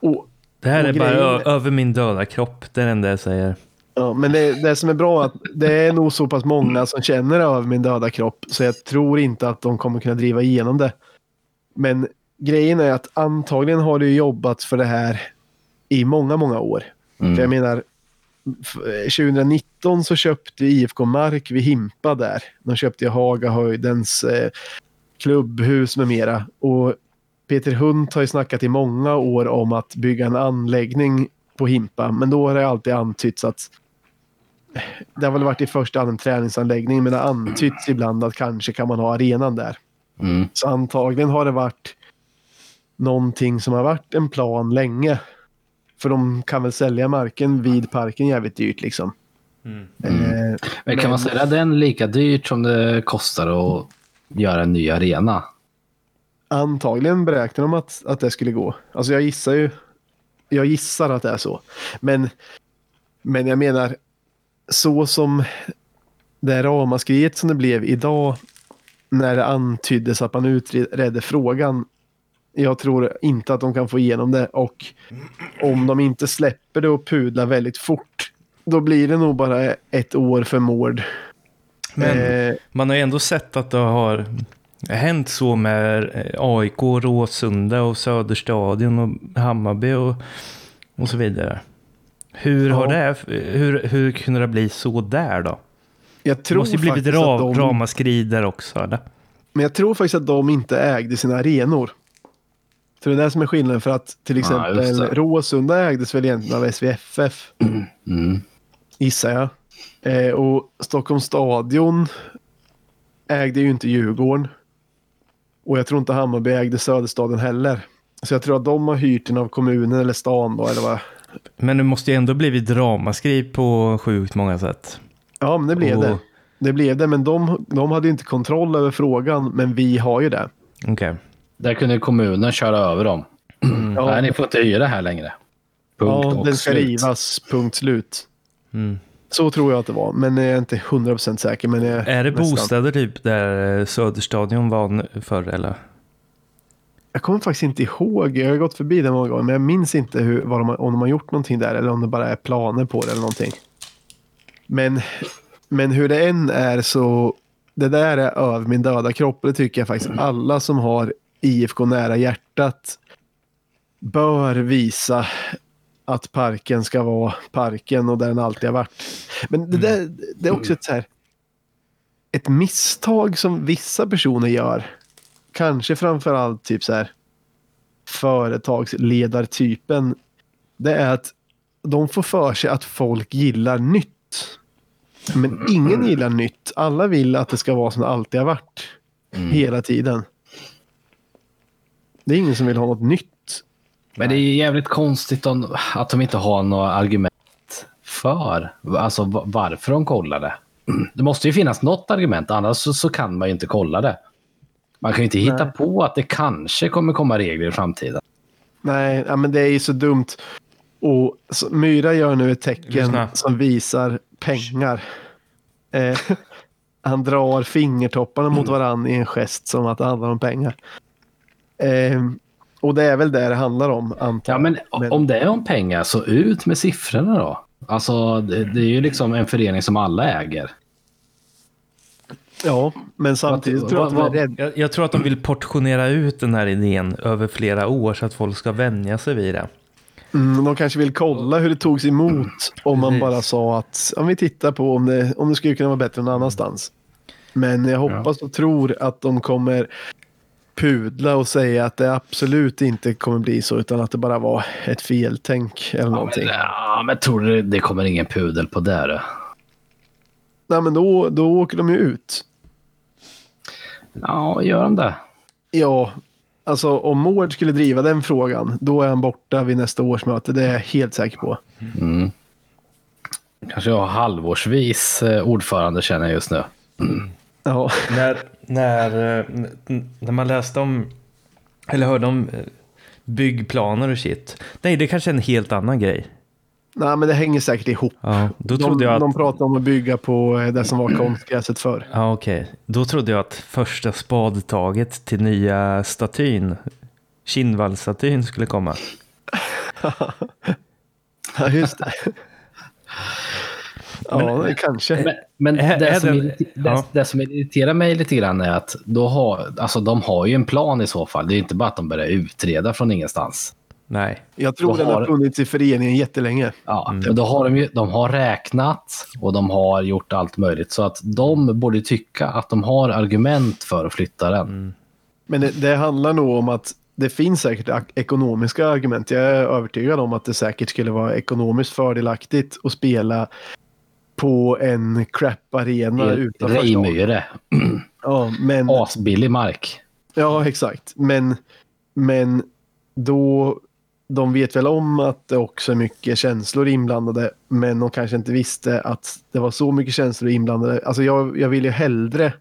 Och, Det här Och är bara grejen- ö- över min döda kropp. Det är det enda jag säger. Ja, men det, det som är bra är att det är nog så pass många som känner över min döda kropp så jag tror inte att de kommer kunna driva igenom det. Men grejen är att antagligen har det ju jobbat för det här i många, många år. För jag Mm. menar, f- 2019 så köpte IFK mark vid Himpa där. De köpte ju Hagahöjdens eh, klubbhus med mera. Och Peter Hunt har ju snackat i många år om att bygga en anläggning på Himpa. Men då har det alltid antytts att det har väl varit i första hand en träningsanläggning men det har antytts ibland att kanske kan man ha arenan där. Mm. Så antagligen har det varit någonting som har varit en plan länge. För de kan väl sälja marken vid parken jävligt dyrt liksom. Mm. Eh, Men kan man sälja den lika dyrt som det kostar att göra en ny arena? antagligen beräknar de att, att det skulle gå. Alltså jag gissar ju. Jag gissar att det är så. Men, men jag menar så som det ramaskriet som det blev idag när det antyddes att man utredde frågan. Jag tror inte att de kan få igenom det och om de inte släpper det och pudlar väldigt fort då blir det nog bara ett år för mord. Men Eh, man har ju ändå sett att det har hänt så med eh, AIK, Råsunda och Söderstadion och Hammarby och, och så vidare. Hur, har Ja. det, hur, hur kunde det bli så där då? jag Det tror måste ju blivit ra, de... ramaskri där också, eller? Men jag tror faktiskt att de inte ägde sina arenor. Så det är det som är skillnaden för att till exempel det. Råsunda ägdes väl egentligen av SVFF, [CLEARS THROAT] Mm. gissar jag. Eh, och Stockholms stadion ägde ju inte Djurgården. Och jag tror inte Hammarby ägde Söderstaden heller. Så jag tror att de har hyrt den av kommunen eller stan då, eller vad. Men det måste ju ändå blivit ramaskri på sjukt många sätt. Ja, men det blev Och- det. Det blev det, men de, de hade ju inte kontroll över frågan, men vi har ju det. Okej. Där kunde kommunen köra över dem. Ja, Nej, ni får inte hyra här längre. Punkt ja och den ska slut. rivas, punkt slut. Mm. Så tror jag att det var, men jag är inte 100% säker. Men jag Är det nästan. bostäder typ där Söderstadion var förr eller? Jag kommer faktiskt inte ihåg. Jag har gått förbi den många gånger, men jag minns inte hur, vad de, om de har gjort någonting där eller om det bara är planer på det eller någonting. Men, men hur det än är så det där är över min döda kropp och det tycker jag faktiskt alla som har IFK nära hjärtat bör visa att parken ska vara parken och där den alltid har varit. Men det, där, det är också ett så här ett misstag som vissa personer gör. Kanske framförallt typ så här företagsledartypen. Det är att de får för sig att folk gillar nytt. Men ingen gillar nytt. Alla vill att det ska vara som det alltid har varit. Mm. Hela tiden. Det är ingen som vill ha något nytt. Men det är jävligt konstigt om, att de inte har några argument för alltså, va- varför de kollar det. [CLEARS THROAT] Det måste ju finnas något argument, annars så, så kan man ju inte kolla det. Man kan ju inte hitta Nej. på att det kanske kommer komma regler i framtiden. Nej, ja, men det är ju så dumt. Och så, Myra gör nu ett tecken Lyssna. som visar pengar. Eh, [LAUGHS] han drar fingertopparna mot varann i en gest som att det handlar om pengar. Eh, och det är väl det det handlar om, antar Ja, jag. men, om det är om pengar, så ut med siffrorna då. Alltså, det, det är ju liksom en förening som alla äger. Ja, men samtidigt tror jag att de vad- är rädda. Jag, jag tror att de vill portionera ut den här idén över flera år så att folk ska vänja sig vid det. Mm, de kanske vill kolla hur det togs emot om man Precis. bara sa att om vi tittar på om det, om det skulle kunna vara bättre någon annanstans. Men jag hoppas och tror att de kommer pudla och säga att det absolut inte kommer bli så utan att det bara var ett feltänk eller någonting. Ja, men tror du det kommer ingen pudel på det? då? Nej, men då, då åker de ju ut. Ja, gör de det? Ja, alltså om Mård skulle driva den frågan, då är han borta vid nästa årsmöte. Det är jag helt säker på. Mm. Kanske jag har halvårsvis eh, ordförande känner jag just nu. Ja, När, när, när man läste om, eller hörde om eh, byggplaner och shit. Nej, det kanske är en helt annan grej. Nej, men det hänger säkert ihop. Ja, då De, trodde jag att... de pratar om att bygga på eh, det som var konstgräset förr. Ja, okej. Då trodde jag att första spadtaget till nya statyn, Kinnvallstatyn, skulle komma. [LAUGHS] Ja, just det. ja, det kanske. Men, men Är- det, är som det, ja. det som irriterar mig lite grann är att då har, alltså, de har ju en plan i så fall. Det är inte bara att de börjar utreda från ingenstans. Nej. Jag tror den har har- funnits i föreningen jättelänge. Ja, men då har de, ju, de har räknat och de har gjort allt möjligt. Så att de borde tycka att de har argument för att flytta den. Men det, det handlar nog om att det finns säkert ekonomiska argument. Jag är övertygad om att det säkert skulle vara ekonomiskt fördelaktigt att spela på en crap-arena utanför. Rejmyre. Ja, men, Asbillig mark. Ja, exakt. Men, men då, de vet väl om att det också är mycket känslor inblandade, men de kanske inte visste att det var så mycket känslor inblandade. Alltså jag, jag vill ju hellre...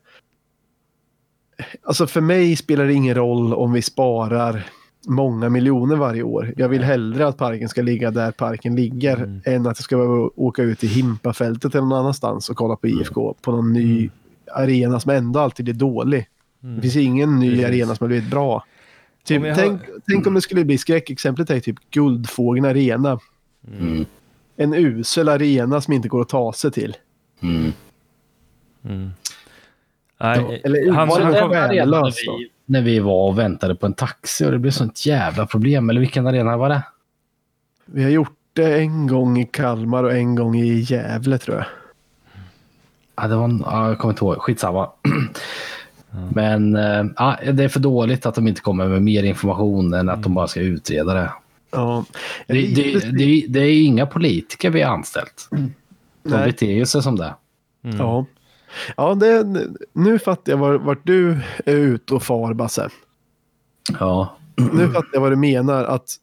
Alltså för mig spelar det ingen roll om vi sparar många miljoner varje år. Jag vill hellre att parken ska ligga där parken ligger Mm. än att jag ska behöva åka ut till Himpafältet eller någon annanstans och kolla på IFK på någon ny arena som ändå alltid är dålig. Det finns ingen ny Precis. arena som har blivit bra. Typ, Om tänk, tänk om det skulle bli skräckexemplet är typ Guldfågeln Arena. Mm. En usel arena som inte går att ta sig till. Mm. Mm. Nej, Eller han, var det han den kom, arena? arenan när vi, när vi var och väntade på en taxi och det blev sånt jävla problem. Eller vilken arena var det? Vi har gjort det en gång i Kalmar och en gång i Gävle tror jag. Ja, det var en, ja, jag kommer inte ihåg. Skitsamma. [CLEARS THROAT] Men eh, ja, det är för dåligt att de inte kommer med mer information än att de bara ska utreda det. Ja. Det, det, det, det är inga politiker vi har anställt. De Nej. beter ju sig som det. mm. Ja. Ja, det, nu fattar jag vart, vart du är ute och far, Basse. Ja. Nu fattar jag vad du menar. Att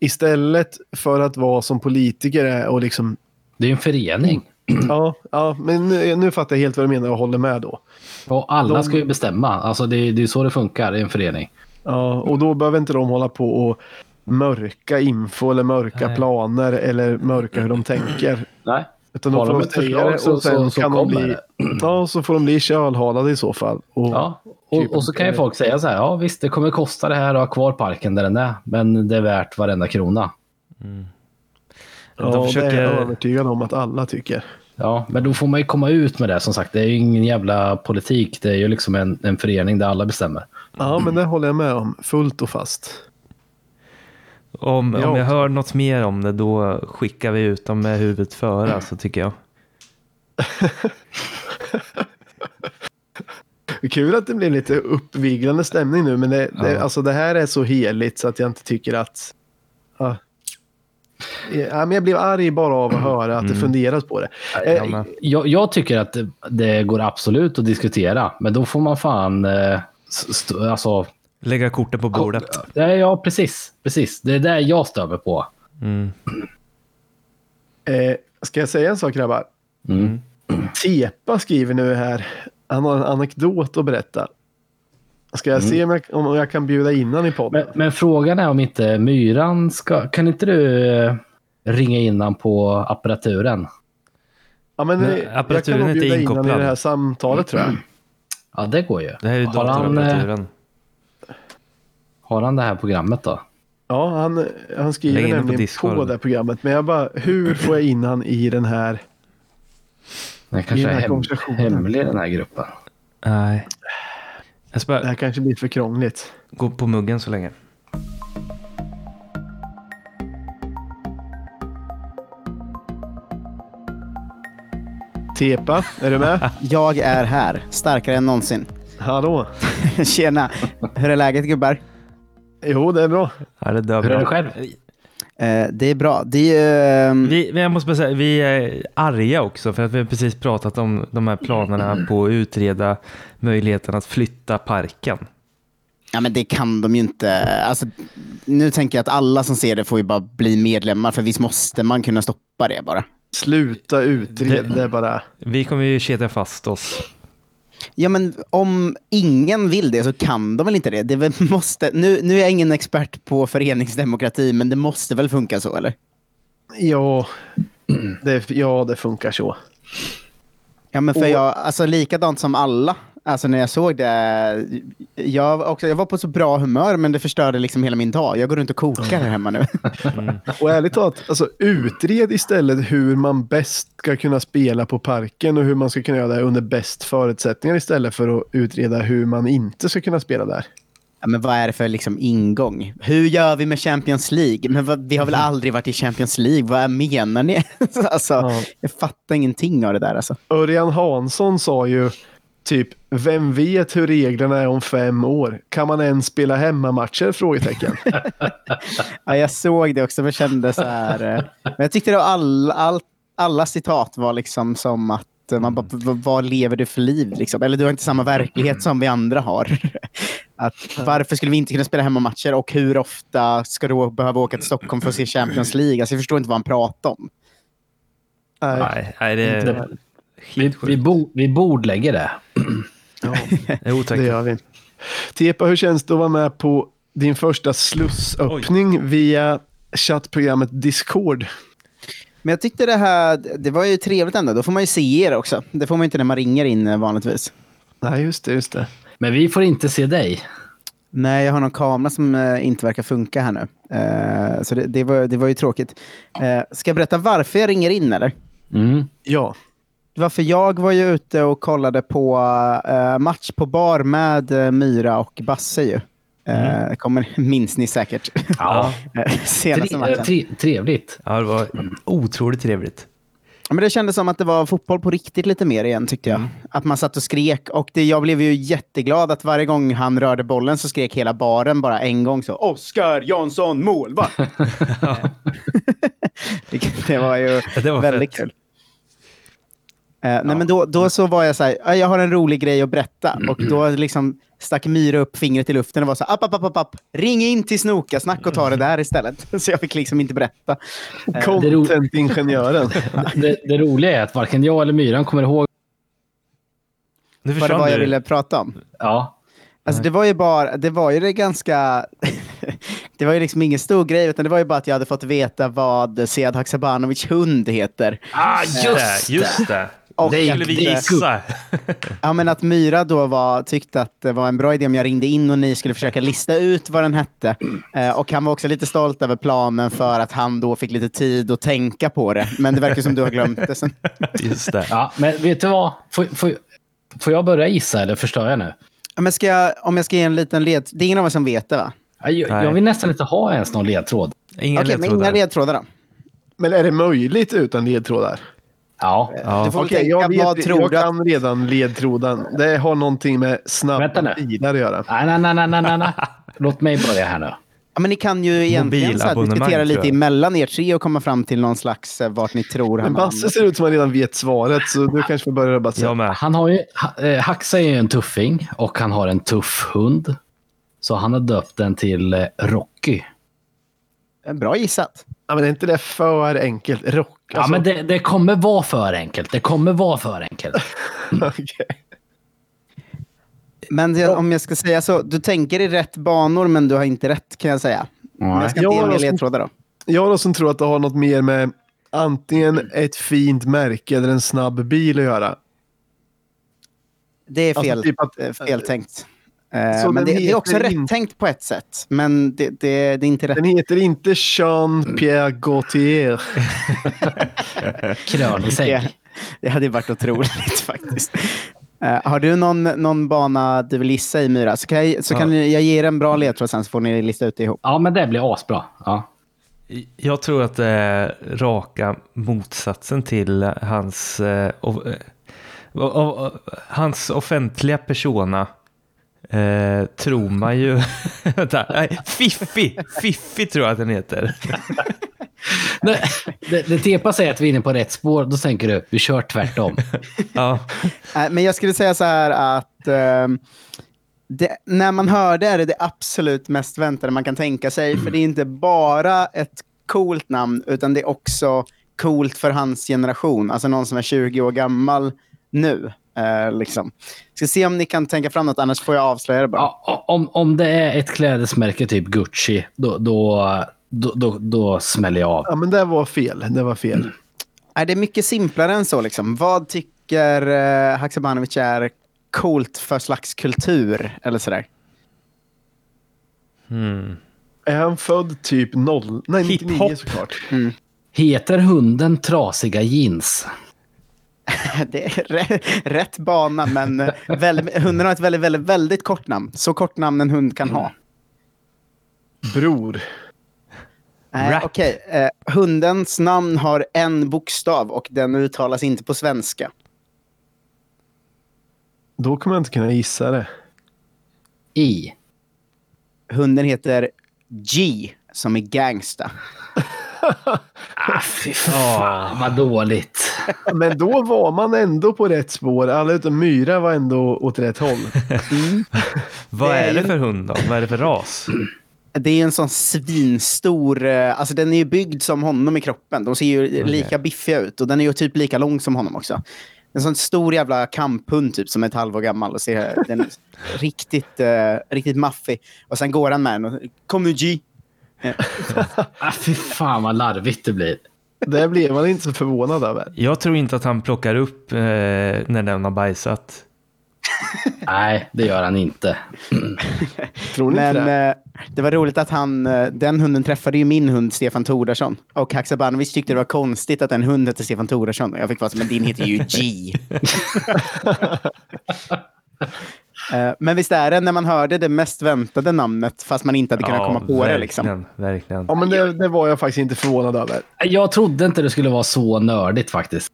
istället för att vara som politiker är och liksom... Det är en förening. Ja, ja men nu, nu fattar jag helt vad du menar och håller med då. Och alla De- ska ju bestämma. Alltså det, det är så det funkar i en förening. Ja, och då behöver inte de hålla på och mörka info eller mörka Nej. planer eller mörka hur de [CLEARS THROAT] tänker. Nej. Utan Har de får ett säga förslag det så, och sen så, så kan de bli, det. Ja, så får de bli kölhalade i så fall. Och, Ja. Och, och så kan ju folk säga så här. Ja visst, det kommer kosta det här att ha kvar parken där den är. Men det är värt varenda krona. ja, de det är försöker- jag övertygad om att alla tycker. Ja, men då får man ju komma ut med det. Som sagt, det är ju ingen jävla politik. Det är ju liksom en, en förening där alla bestämmer. Ja, men det håller jag med om. Fullt och fast. Om, Ja. om jag hör något mer om det då skickar vi ut dem med huvudet före alltså, tycker jag. [LAUGHS] Kul att det blir lite uppviglande stämning nu, men det, det, Ja. alltså, det här är så heligt så att jag inte tycker att... Ja. Ja, men jag blev arg bara av att höra att det Mm. funderas på det. Jag Eh. Jag, jag tycker att det, det går absolut att diskutera. Men då får man fan... Eh, st- alltså, Lägga korten på bordet. ja, ja, precis. precis. Det är det jag stör mig på. Mm. Eh, ska jag säga en sak grabbar? Mm. Tepa skriver nu här. Han har en anekdot att berätta. Ska jag se om jag, om jag kan bjuda in han i podden? Men, men frågan är om inte Myran ska... Kan inte du eh, ringa in han på apparaturen? ja, men, men eh, jag apparaturen kan nog är inte bjuda in han i det här samtalet tror jag. Ja, det går ju. Det här är ju har, han, eh, har han det här programmet då? Ja, han, han skriver på nämligen på, Discord. det här programmet. Men jag bara, hur får jag in han i den här? Den I kanske den är här hem, konversationen. hemlig den här gruppen. Nej. Jag ska Det här kanske blir för krångligt. gå på muggen så länge. Tepa, är du med? [LAUGHS] Jag är här, starkare än någonsin. Hallå? [LAUGHS] Tjena! Hur är läget gubbar? Jo, det är bra. Ja, det dör Hur är bra. det själv? Eh, det är bra. Det är ehm, Vi, jag måste bara säga, vi är arga också för att vi har precis pratat om de här planerna [CLEARS THROAT] på att utreda möjligheten att flytta parken. Ja, men det kan de ju inte. Alltså, nu tänker jag att alla som ser det får ju bara bli medlemmar, för visst måste man kunna stoppa det bara. Sluta utreda, Det- bara... Vi kommer ju kedja fast oss. Ja, men om ingen vill det så kan de väl inte det? det väl [LAUGHS] måste, nu, nu är jag ingen expert på föreningsdemokrati, men det måste väl funka så, eller? Ja, det, ja, det funkar så. Ja, men för Och- jag, alltså likadant som alla, alltså när jag såg det, jag, var också, jag var på så bra humör, men det förstörde liksom hela min dag. Jag går runt och kokar här hemma nu. [LAUGHS] Och ärligt talat, alltså, utred istället hur man bäst ska kunna spela på parken och hur man ska kunna göra det under bäst förutsättningar istället för att utreda hur man inte ska kunna spela där. Ja, men vad är det för liksom ingång? Hur gör vi med Champions League? Men vad, vi har väl aldrig varit i Champions League? Vad menar ni? [LAUGHS] alltså, Ja. Jag fattar ingenting av det där. Alltså. Örjan Hansson sa ju typ, vem vet hur reglerna är om fem år? Kan man ens spela hemmamatcher? Frågetecken. [LAUGHS] Ja, jag såg det också, men kände så här... eh, Men jag tyckte att all, all, alla citat var liksom som att man bara, "V- vad lever du för liv? Liksom? Eller du har inte samma verklighet som vi andra har. [LAUGHS] Att varför skulle vi inte kunna spela hemmamatcher och hur ofta ska du behöva åka till Stockholm för att se Champions League? Alltså, jag förstår inte vad han pratar om. Nej. Nej, nej, det är Det- Vi, vi, bo, vi bordlägger det. [CLEARS THROAT] Ja, [LAUGHS] Jo, det gör vi. Tepa, hur känns det att vara med på din första slussöppning via chattprogrammet Discord? Men jag tyckte det här, det var ju trevligt ändå. Då får man ju se er också. Det får man ju inte när man ringer in eh, vanligtvis. Nej, just det. Just det. Men vi får inte se dig. Nej, jag har någon kamera som eh, inte verkar funka här nu. Eh, så det, det, var, det var ju tråkigt. Eh, ska jag berätta varför jag ringer in eller? Mm. Ja, Varför jag var ju ute och kollade på eh, match på bar med uh, Myra och Basse ju. Eh, kommer, [LAUGHS] minns ni säkert. Ja. [LAUGHS] Senaste Tre, matchen. tre, trevligt. Ja, det var otroligt trevligt. Men det kändes som att det var fotboll på riktigt lite mer igen tyckte jag. Att man satt och skrek. Och det, jag blev ju jätteglad att varje gång han rörde bollen så skrek hela baren bara en gång så. Oskar Jansson, målvakt! det, [LAUGHS] det var ju Det var väldigt fett. kul. Eh, nej, men då, då så var jag så här, "Ja, jag har en rolig grej att berätta. Och då liksom stack Myra upp fingret i luften och var så här, app, app, app, app, ring in till Snoka, snack och ta det där istället. [LAUGHS] Så jag fick liksom inte berätta. content-ingenjören. [LAUGHS] Det, det roliga är att varken jag eller Myran kommer ihåg. Nu Vad det var jag du. ville prata om. Ja. Alltså det var ju bara, det var ju det ganska, [LAUGHS] det var ju liksom ingen stor grej, utan det var ju bara att jag hade fått veta vad Sead Haksabanovic hund heter. Ah, Just det, just det. Och Det skulle vi gissa. [LAUGHS] Ja, men att Myra då var, tyckte att det var en bra idé om jag ringde in och ni skulle försöka lista ut vad den hette. Eh, och han var också lite stolt över planen för att han då fick lite tid att tänka på det. Men det verkar som du har glömt det sen. [LAUGHS] Just det. ja, men vet du vad? Får, får, får jag börja gissa eller förstör jag nu? Ja, Men ska jag, om jag ska ge en liten led... Det är ingen av oss som vet det va? Ja, Jag, jag vill nästan inte ha ens någon ledtråd. Inga Okej, men inga ledtrådar. ledtrådar då. Men är det möjligt utan ledtrådar? Ja. Ja. Du får tänka, jag, vet, vad tror jag du att... kan redan ledtråden. Det har någonting med snabba bilar att göra. Nej, nej, nej, nej, nej, nej. Låt mig börja här nu. Ja, men ni kan ju egentligen så här, diskutera lite emellan er tre och komma fram till någon slags eh, vart ni tror han Men Basse ser ut som att han redan vet svaret, så du kanske får börja Basse. Jag med. Han har ju, eh, Haxa är ju en tuffing och han har en tuff hund. Så han har döpt den till eh, Rocky. Bra gissat. Ja, men är inte det för enkelt? Rock, Ja, alltså. men det, det kommer vara för enkelt. Det kommer vara för enkelt. [LAUGHS] Okej. Men det, om jag ska säga så, du tänker i rätt banor men du har inte rätt kan jag säga. Men jag ska inte Ja, ge mer alltså- ledtrådar då. Jag då som tror att det har något mer med antingen ett fint märke eller en snabb bil att göra. Det är Alltså, fel, typ att- eh, fel tänkt. Så men det, det är också heter rätt tänkt på ett sätt. Men det, det, det är inte rätt. Den heter inte Jean-Pierre Gaultier. [LAUGHS] Krönisägg. Det, det hade varit otroligt [LAUGHS] faktiskt. Eh, har du någon, någon bana du vill gissa i Myra? Så kan, jag, så kan jag ge er en bra ledtråd sen så får ni lista ut det ihop. Ja, men det blir asbra. Ja. Jag tror att det är raka motsatsen till hans, o- o- hans offentliga persona. Eh, tror man ju... [LAUGHS] Vänta, nej, Fiffi! Fiffi tror jag att den heter. [LAUGHS] Nej, det, det Tepa säger att vi är inne på rätt spår, då tänker du vi kör tvärtom. [LAUGHS] Ja, Eh, men jag skulle säga så här att ehm, det, när man hör det är det det absolut mest väntade man kan tänka sig. För det är inte bara ett coolt namn, utan det är också coolt för hans generation. Alltså någon som är 20 år gammal nu. Eh, liksom. Ska se om ni kan tänka fram något, annars får jag avslöja det bara. Ja, om, om det är ett klädesmärke typ Gucci, då, då, då, då, då smäller jag av. Ja, men det var fel. Det var fel. Det är mycket simplare än så. Liksom. Vad tycker uh, Haksabanovic är coolt för slags kultur? Eller sådär. hmm. Är han född typ 0? Nej, 99 Hiphop. såklart. Heter hunden Trasiga jeans? [LAUGHS] Det är rätt, rätt bana, men väldigt, hunden har ett väldigt, väldigt, väldigt kort namn. Så kort namn en hund kan ha. Bror. Nej, Rap. Okej, eh, hundens namn har en bokstav och den uttalas inte på svenska. Då kommer jag inte kunna gissa det. I. Hunden heter G, som är gangsta. [LAUGHS] [LAUGHS] Ah, fy fan vad dåligt. Men då var man ändå på rätt spår. Alla utom Myra var ändå åt rätt håll. [LAUGHS] Vad Det är det för hund då? Vad är det för ras? Det är en sån svinstor, eh, alltså den är ju byggd som honom i kroppen. De ser ju lika biffiga ut och den är ju typ lika lång som honom också. En sån stor jävla kamphund typ som är ett halvår gammal och ser den är [LAUGHS] riktigt, eh, riktigt maffig. Och sen går han med den och kom nu G. [LAUGHS] Ah, fy fan vad larvigt det blir. Det blev man inte så förvånad över. Jag tror inte att han plockar upp eh, när den har bajsat. [LAUGHS] Nej, det gör han inte. [CLEARS THROAT] Tror ni Men inte det? eh, det var roligt att han, eh, den hunden träffade ju min hund Stefan Tordarsson. Och Haksabanovic tyckte det var konstigt att en hund hette Stefan Tordarsson. Och jag fick vara så, men din heter ju G. [LAUGHS] Eh, men visst är det när man hörde det mest väntade namnet fast man inte hade kunnat komma på det liksom. verkligen, verkligen. Ja, men det, det var jag faktiskt inte förvånad över. Jag trodde inte det skulle vara så nördigt faktiskt.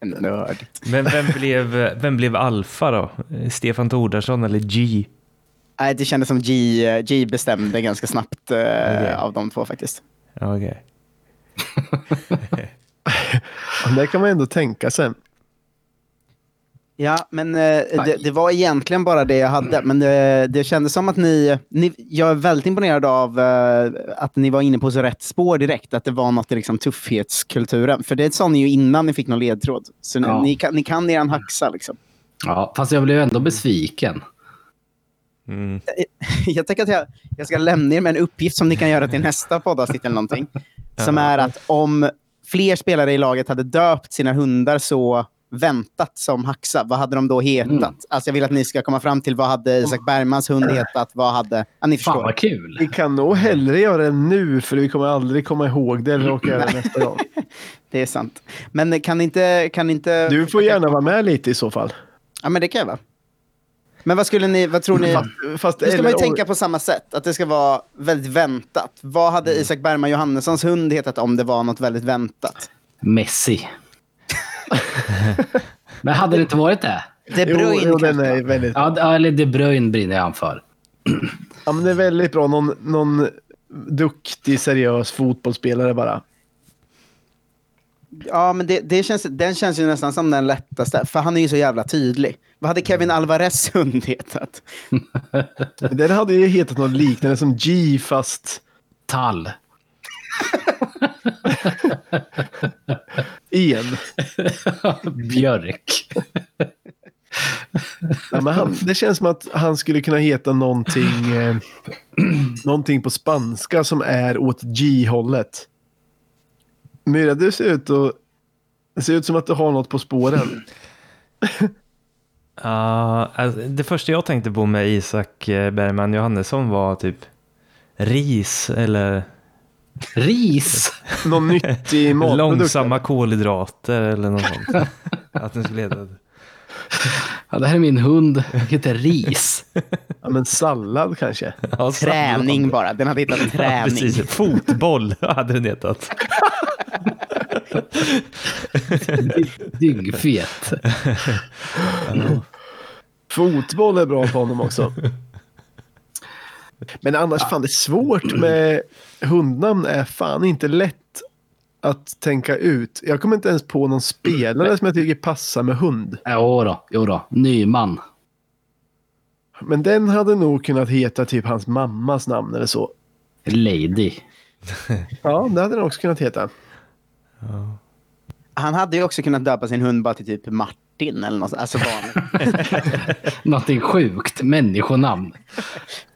[CLEARS THROAT] Nördigt. Men vem blev, vem blev alfa då? Stefan Tordarsson eller G? Nej, det kändes som G, G bestämde ganska snabbt eh, Okej. av de två faktiskt. Ja, Okej. [LAUGHS] Ja, Det kan man ändå tänka sig. Ja, men eh, det, det var egentligen bara det jag hade. Men det, det kändes som att ni, ni... Jag är väldigt imponerad av eh, att ni var inne på så rätt spår direkt. Att det var något i liksom, tuffhetskulturen. För det sa ni ju innan ni fick någon ledtråd. Så ni, Ja. ni, kan, ni kan er haxa liksom. Ja, fast jag blev ändå besviken. Mm. [LAUGHS] Jag tänker att jag, jag ska lämna er med en uppgift som ni kan göra till nästa poddavsnitt eller någonting. Som är att om fler spelare i laget hade döpt sina hundar så väntat som Haxa, vad hade de då hetat? Mm. Alltså jag vill att ni ska komma fram till vad hade Isak Bergmans hund hetat? Vad hade... Ja, ni Fan förstår. vad kul. Vi kan nog hellre göra det nu för vi kommer aldrig komma ihåg det eller åka göra det nästa gång. [LAUGHS] Det är sant. Men kan inte... Kan inte Du får gärna vara med lite i så fall. Ja, men det kan jag vara. Men vad skulle ni... Vad tror ni... Fast, fast Nu ska man ju tänka på samma sätt, att det ska vara väldigt väntat. Vad hade Mm. Isak Bergman Johannessons hund hetat om det var något väldigt väntat? Messi. [LAUGHS] Men hade det inte varit det? De Jo, Bruyne jo, den kanske? är väldigt Ja, d- eller De Bruyne brinner jag för. [CLEARS THROAT] Ja, men det är väldigt bra. Någon, någon duktig, seriös fotbollsspelare bara. Ja, men det, det känns, den känns ju nästan som den lättaste, för han är ju så jävla tydlig. Vad hade Kevin Alvarez [LAUGHS] hund hetat? [LAUGHS] Den hade ju hetat något liknande som G fast Tall. En. [LAUGHS] Björk. Ja, men han, det känns som att han skulle kunna heta någonting, eh, någonting på spanska som är åt G-hållet. Myra, du ser ut att... Det ser ut som att du har något på spåren. [LAUGHS] Ja, alltså, det första jag tänkte på med Isak eh, Bergman Johannesson var typ ris eller Ris. [LAUGHS] Någon nyttig [LAUGHS] matprodukt. långsamma kolhydrater eller något sånt. [LAUGHS] Att den skulle heta Ja, det här är min hund. Den heter Ris. Ja, men sallad kanske. ja, Träning sallad. bara, den hade Ja, träning. precis. Fotboll hade den hetat. Dyngfet. Fotboll är bra på honom också. Men annars, fan det är svårt med hundnamn är fan inte lätt att tänka ut. Jag kommer inte ens på någon spelare som jag tycker passar med hund. Jo då, jo då. Nyman. Men den hade nog kunnat heta typ hans mammas namn eller så. Lady. [LAUGHS] Ja, det hade den också kunnat heta. Han hade ju också kunnat döpa sin hund bara till typ Martin eller något. Alltså vanligt. [LAUGHS] Någonting sjukt. Människonamn.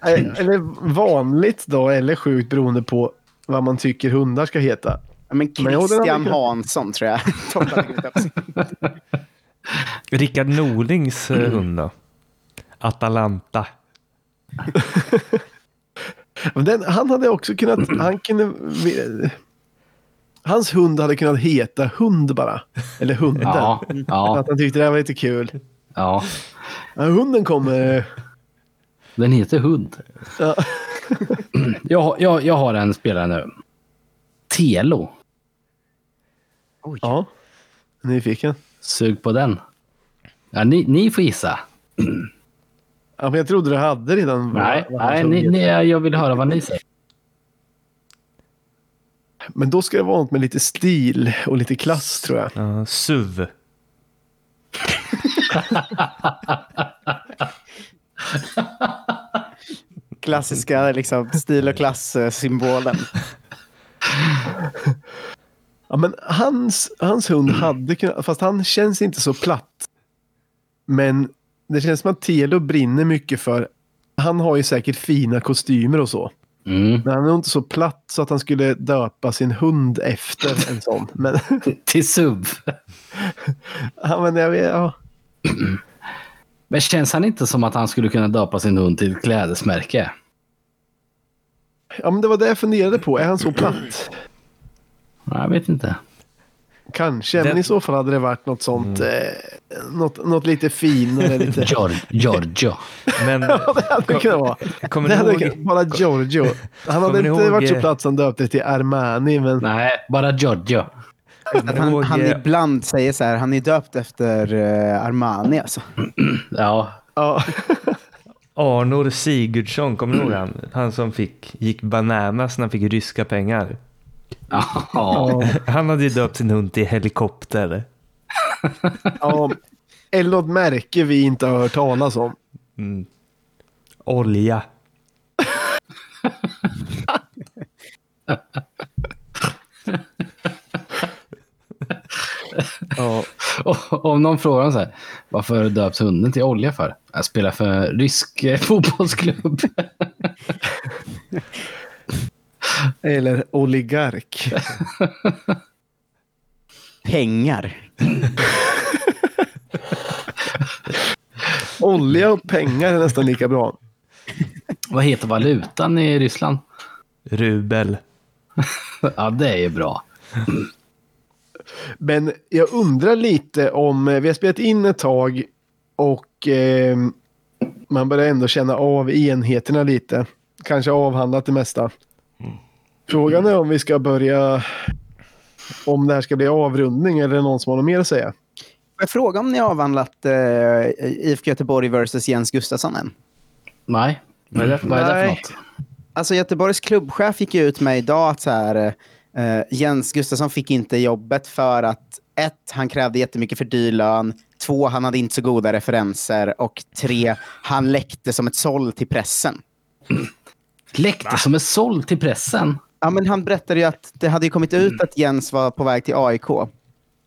Eh, Eller vanligt då, eller sjukt beroende på vad man tycker hundar ska heta. Ja, men Christian Hansson tror jag. [LAUGHS] Rickard Norlings eh, hund då? Atalanta. [LAUGHS] Den, han hade också kunnat, han kunde, hans hund hade kunnat heta hund bara. Eller hunden. Ja, ja, Att han tyckte det här var lite kul. ja. Ja, hunden kommer. Den heter hund. Ja. [CLEARS THROAT] Jag, jag, jag har en spelare nu. Telo. ja. Nyfiken. Sug på den. Ja, ni, ni får gissa. [CLEARS THROAT] Ja, men jag trodde du hade redan. vad- Nej, vad han nej ni, ni, jag vill höra vad ni säger. Men då ska det vara något med lite stil och lite klass tror jag. Ja, SUV. Klassiska liksom, stil och klass-symbolen. Ja, men hans, hans hund hade kunnat, fast han känns inte så platt. Men det känns som att Telo brinner mycket för, han har ju säkert fina kostymer och så. Mm. Men han är nog inte så platt så att han skulle döpa sin hund efter en sån. [LAUGHS] Men, Till SUV. ja, men jag vet, ja. Men känns han inte som att han skulle kunna döpa sin hund till ett klädesmärke? ja, men det var det jag funderade på. Är han så platt? Jag vet inte. Kanske, men i så fall hade det varit något sånt. Eh, något, något lite finare. [LAUGHS] Lite... Gior- Giorgio. Men [LAUGHS] ja, det hade det kunnat vara. kommer Det hade ihåg? kunnat, bara Giorgio. Han hade inte ihåg, varit så platt som döpte till Armani, men Nej, bara Giorgio. Att han, han ibland säger så här, han är döpt efter eh, Armani alltså. Ja. ja. [LAUGHS] Arnor Sigurdsson, kommer ni ihåg han? Han som fick, gick bananas när han fick ryska pengar. Ja. [LAUGHS] Han hade ju döpt sin hund till helikopter. ja. Eller något märke vi inte har hört talas om. Mm. Olja. Ja. Och [LAUGHS] om någon frågar så här, varför döps hunden till olja för? Jag spelar för rysk eh, [LAUGHS] fotbollsklubb. Eller oligark. Pengar. Olja och pengar är nästan lika bra. Vad heter valutan i Ryssland? Rubel. Ja, det är ju bra. Men jag undrar lite om, vi har spelat in ett tag och eh, man börjar ändå känna av enheterna lite. Kanske avhandlat det mesta. Frågan är om vi ska börja, om det här ska bli avrundning eller är det någon som har något mer att säga? Får jag fråga om ni har avhandlat eh, IFK Göteborg versus Jens Gustafsson än? Nej, vad är det, vad är det för något? Alltså Göteborgs klubbchef gick ju ut med idag att så här, eh, Jens Gustafsson fick inte jobbet för att ett, han krävde jättemycket för dyr lön. Två, han hade inte så goda referenser. Och tre, han läckte som ett såll till pressen. Läckte som är såld till pressen. Ja, men han berättade ju att det hade ju kommit ut att Jens var på väg till AIK.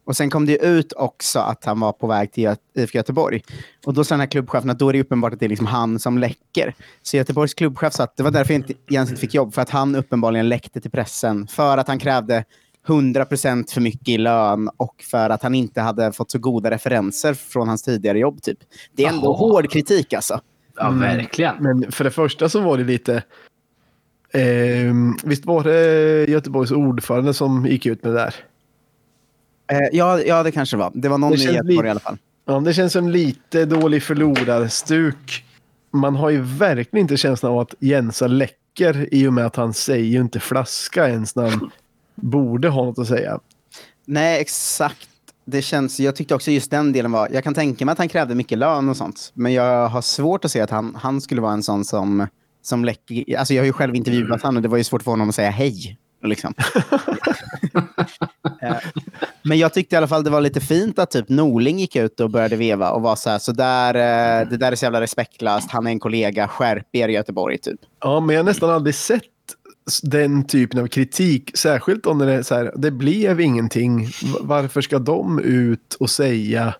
Och sen kom det ju ut också att han var på väg till Gö- IFK Göteborg. Och då sa den här klubbchefen att då är det uppenbart att det är liksom han som läcker. Så Göteborgs klubbchef sa att det var därför inte, Jens inte fick jobb, för att han uppenbarligen läckte till pressen. För att han krävde 100% för mycket i lön och för att han inte hade fått så goda referenser från hans tidigare jobb. Typ. Det är ändå Jaha. hård kritik alltså. Ja, verkligen. Men för det första så var det lite... Eh, visst var det Göteborgs ordförande som gick ut med det där? Eh, ja, ja, det kanske var. Det var någon Det i Göteborg lite- i alla fall. Ja, det känns som lite dålig förlorarstuk. Man har ju verkligen inte känslan av att Jensa läcker i och med att han säger ju inte flaska ens när han borde ha något att säga. Nej, exakt. Det känns, jag tyckte också just den delen var... Jag kan tänka mig att han krävde mycket lön och sånt. Men jag har svårt att se att han, han skulle vara en sån som, som läcker... Alltså jag har ju själv intervjuat honom och det var ju svårt för honom att säga hej. Liksom. [LAUGHS] Eh, men jag tyckte i alla fall det var lite fint att typ Norling gick ut och började veva och var så här, så där, eh, det där är så jävla respektlöst, han är en kollega, skärp er Göteborg typ. Ja, men jag har nästan aldrig sett den typen av kritik. Särskilt om det är så här, det blev ingenting. Varför ska de ut och säga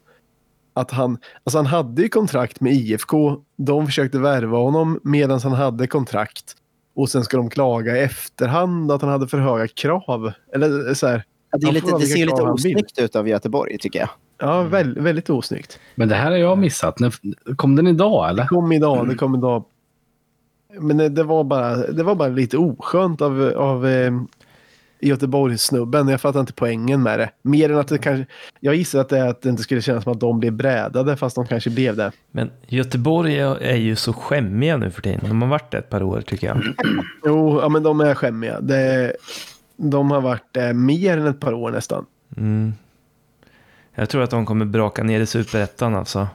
att han... Alltså han hade ju kontrakt med IFK. De försökte värva honom medan han hade kontrakt. Och sen ska de klaga i efterhand att han hade för höga krav. Eller så här. Ja, Det, är lite, det ser lite osnyggt ut av Göteborg tycker jag. Ja, väl, väldigt osnyggt. Men det här har jag missat. Kom den idag eller? Det kom idag, det kom idag. Men det, det, var, bara, det var bara lite oskönt av, av eh, Göteborgssnubben. Jag fattar inte poängen med det. Mer än att det kanske... Jag gissar att det är att det inte skulle kännas som att de blev brädade fast de kanske blev det. Men Göteborg är ju så skämmiga nu för tiden. De har varit det ett par år tycker jag. [CLEARS THROAT] Jo, ja, men de är skämmiga. Det, de har varit det mer än ett par år nästan. Mm. Jag tror att de kommer braka ner i superettan alltså.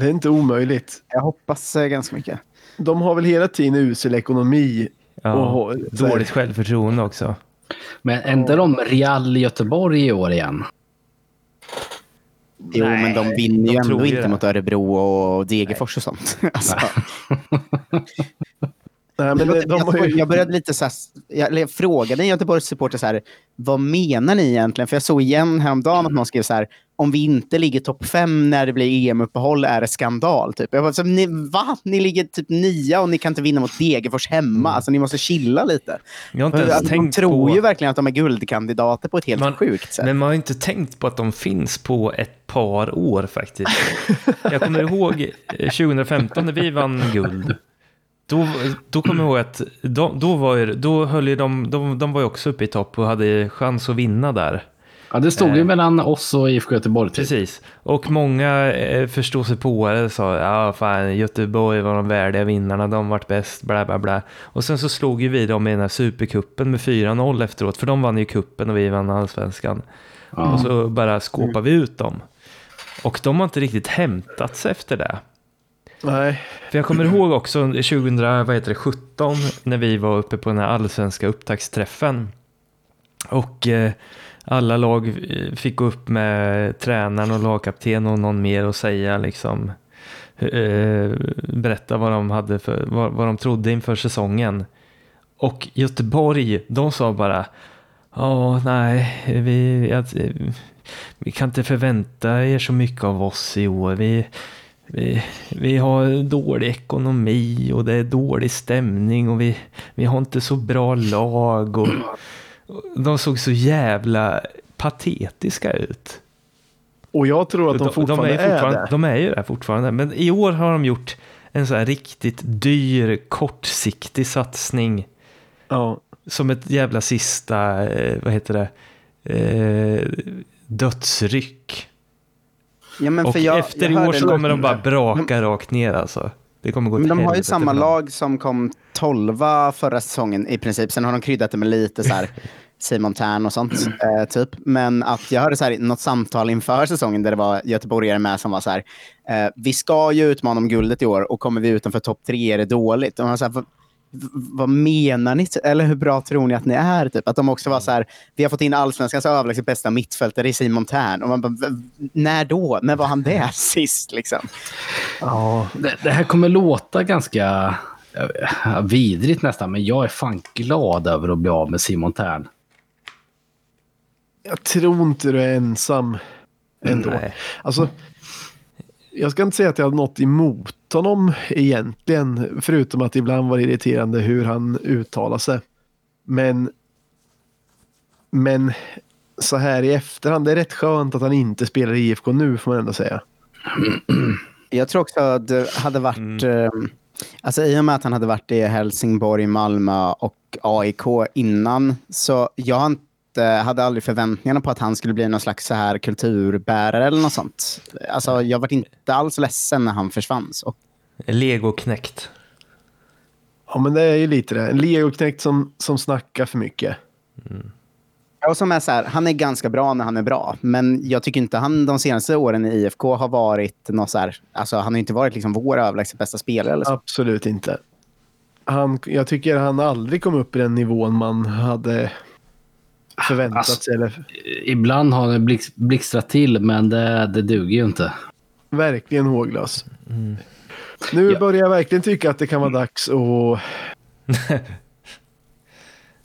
Det är inte omöjligt. Jag hoppas eh, ganska mycket. De har väl hela tiden usel ekonomi Ja, Och dåligt självförtroende också. Men inte de Real Göteborg i år igen? Jo, Nej, men de vinner ju ändå inte det. mot Örebro och Degerfors och sånt. [LAUGHS] alltså, [LAUGHS] Nej, men det, de jag, ju, jag började lite så här, jag, eller jag frågade Göteborgs supporter så här, vad menar ni egentligen? För jag såg igen häromdagen att någon skrev så här, om vi inte ligger topp fem när det blir EM-uppehåll är det skandal. Typ. Jag bara, så, ni, va? Ni ligger typ nia och ni kan inte vinna mot Degerfors hemma. Alltså, ni måste chilla lite. Jag har inte ens Alltså, de tänkt tror på... ju verkligen att de är guldkandidater på ett helt Man- sjukt sätt. Men man har inte tänkt på att de finns på ett par år faktiskt. [LAUGHS] Jag kommer ihåg eh, 2015 när vi vann guld. Då, då kommer jag ihåg att de, då, var ju, då höll ju de, de, de var ju också uppe i topp och hade chans att vinna där. Ja, det stod ju Eh. mellan oss och IFK Göteborg. Typ. Precis. Och många eh, förståsigpåare sa ja fan Göteborg var de värdiga vinnarna, de vart bäst, bla bla bla. Och sen så slog ju vi dem i den här supercupen med 4-0 efteråt, för de vann ju kuppen och vi vann allsvenskan. Och så bara skåpade vi ut dem. Och de har inte riktigt hämtats efter det nej, För jag kommer ihåg också 2017 när vi var uppe på den här allsvenska upptaktsträffen. Och eh, alla lag eh, fick gå upp med tränaren och lagkapten och någon mer och säga liksom eh, berätta vad de hade för, vad, vad de trodde inför säsongen. Och Göteborg, de sa bara Ja, nej, vi, vi kan inte förvänta er så mycket av oss i år. Vi, vi, vi har dålig ekonomi och det är dålig stämning och vi, vi har inte så bra lag. Och, och de såg så jävla patetiska ut. och jag tror att de, fortfarande är, är, fortfarande, det. de är ju det fortfarande. Men i år har de gjort en så här riktigt dyr, kortsiktig satsning. Ja. Som ett jävla sista, eh, vad heter det, eh, dödsryck. Ja, men Och för jag- efter jag i år så kommer de bara braka rakt ner alltså. Det kommer gå Men de har ju samma lag som kom tolva förra säsongen i princip. Sen har de kryddat det med lite så här [LAUGHS] Simon Tern och sånt. Eh, typ. Men att jag hörde så här, något samtal inför säsongen där det var göteborgare med som var så här. Eh, vi ska ju utmana om guldet i år och kommer vi utanför topp tre är det dåligt. Och man så här, vad, menar ni? Eller hur bra tror ni att ni är? Typ. Att de också var så här, vi har fått in allsvenskans överlägset bästa mittfältare i Simon Tern. Och man bara, när då? När var han det [LAUGHS] sist? Liksom? ja, Det, det här kommer låta ganska ja, vidrigt nästan, men jag är fan glad över att bli av med Simon Tern. jag tror inte du är ensam ändå. Nej. Alltså, jag ska inte säga att jag hade något emot honom egentligen, förutom att det ibland var irriterande hur han uttalar sig. Men, men så här i efterhand, det är rätt skönt att han inte spelar i IFK nu får man ändå säga. [CLEARS THROAT] Jag tror också att det hade varit... Eh, alltså I och med att han hade varit i Helsingborg, Malmö och AIK innan, så jag inte, hade aldrig förväntningarna på att han skulle bli någon slags så här kulturbärare eller något sånt. Alltså, jag var inte alls ledsen när han försvann. Så. Legoknäckt. Ja, men det är ju lite det. En legoknekt som, som snackar för mycket. Och som är så här, han är ganska bra när han är bra, men jag tycker inte han de senaste åren i IFK har varit något så här, alltså han har inte varit liksom vår överlägset bästa spelare. Eller så. Absolut inte. Han, jag tycker han aldrig kom upp i den nivån man hade förväntat Alltså- sig. Eller Ibland har han blixt, blixtrat till, men det, det duger ju inte. verkligen håglös. Nu Ja. börjar jag verkligen tycka att det kan vara dags att... [LAUGHS]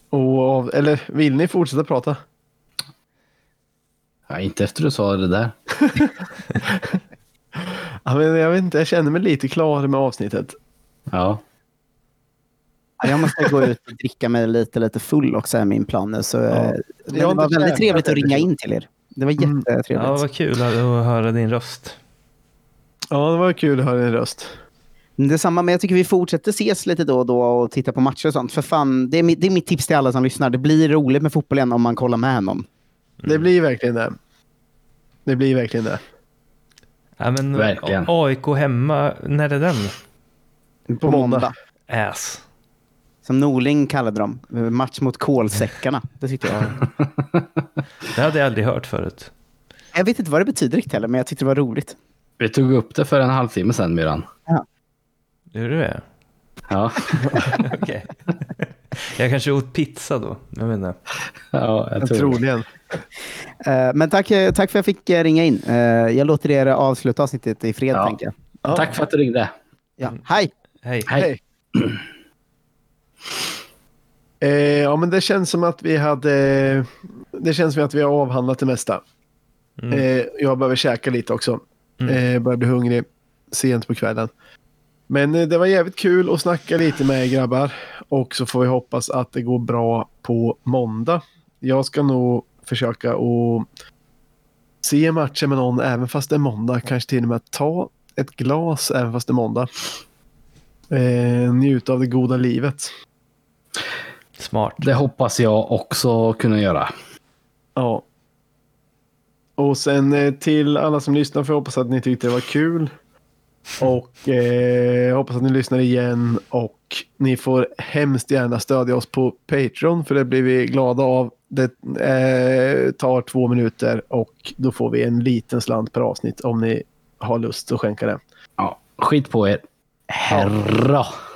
och, eller vill ni fortsätta prata? Ja, inte efter du sa det där. [LAUGHS] Ja, men jag vet inte, jag känner mig lite klar med avsnittet. Ja. Jag måste gå ut och dricka mig lite, lite full också, är min plan nu. Så, eh, Jag har det var väldigt käkat trevligt att ringa in till er. Det var Mm. jättetrevligt. Ja, vad kul att höra din röst. Ja, det var kul att höra din röst. Detsamma, men jag tycker vi fortsätter ses lite då och då och titta på matcher och sånt. För fan, det är, mitt, det är mitt tips till alla som lyssnar. Det blir roligt med fotboll igen om man kollar med någon. Det blir verkligen det. Det blir verkligen det. Ja, men Verkligen. AIK hemma, när är den? På, måndag. Ass. Som Norling kallade dem. Match mot kolsäckarna. [LAUGHS] Det tyckte jag. Det hade jag aldrig hört förut. Jag vet inte vad det betyder riktigt heller, men jag tyckte det var roligt. Vi tog upp det för en halvtimme sedan, Myran. Hur är det? Ja. [LAUGHS] Okej. Jag kanske åt pizza då. Jag inte. Ja, jag tror det. Troligen. Eh, men tack, eh, tack för att jag fick eh, ringa in. Jag låter er avsluta avsnittet i fred, Ja. tänker jag. Ja. Tack för att du ringde. Ja. Hej! Hej. Hej. Eh, ja, men det känns som att vi hade... Det känns som att vi har avhandlat det mesta. Mm. Eh, jag behöver käka lite också. Mm. Eh, börjar bli hungrig sent på kvällen. Men eh, det var jävligt kul att snacka lite med er grabbar. Och så får vi hoppas att det går bra på måndag. Jag ska nog försöka att se matchen med någon även fast det är måndag. Kanske till och med ta ett glas även fast det är måndag. Eh, njuta av det goda livet. Smart. Det hoppas jag också kunna göra. Ja. Och sen eh, till alla som lyssnar får jag hoppas att ni tyckte det var kul. Och eh, jag hoppas att ni lyssnar igen och ni får hemskt gärna stödja oss på Patreon för det blir vi glada av. Det eh, tar två minuter och då får vi en liten slant per avsnitt om ni har lust att skänka det. Ja, skit på er. Herra.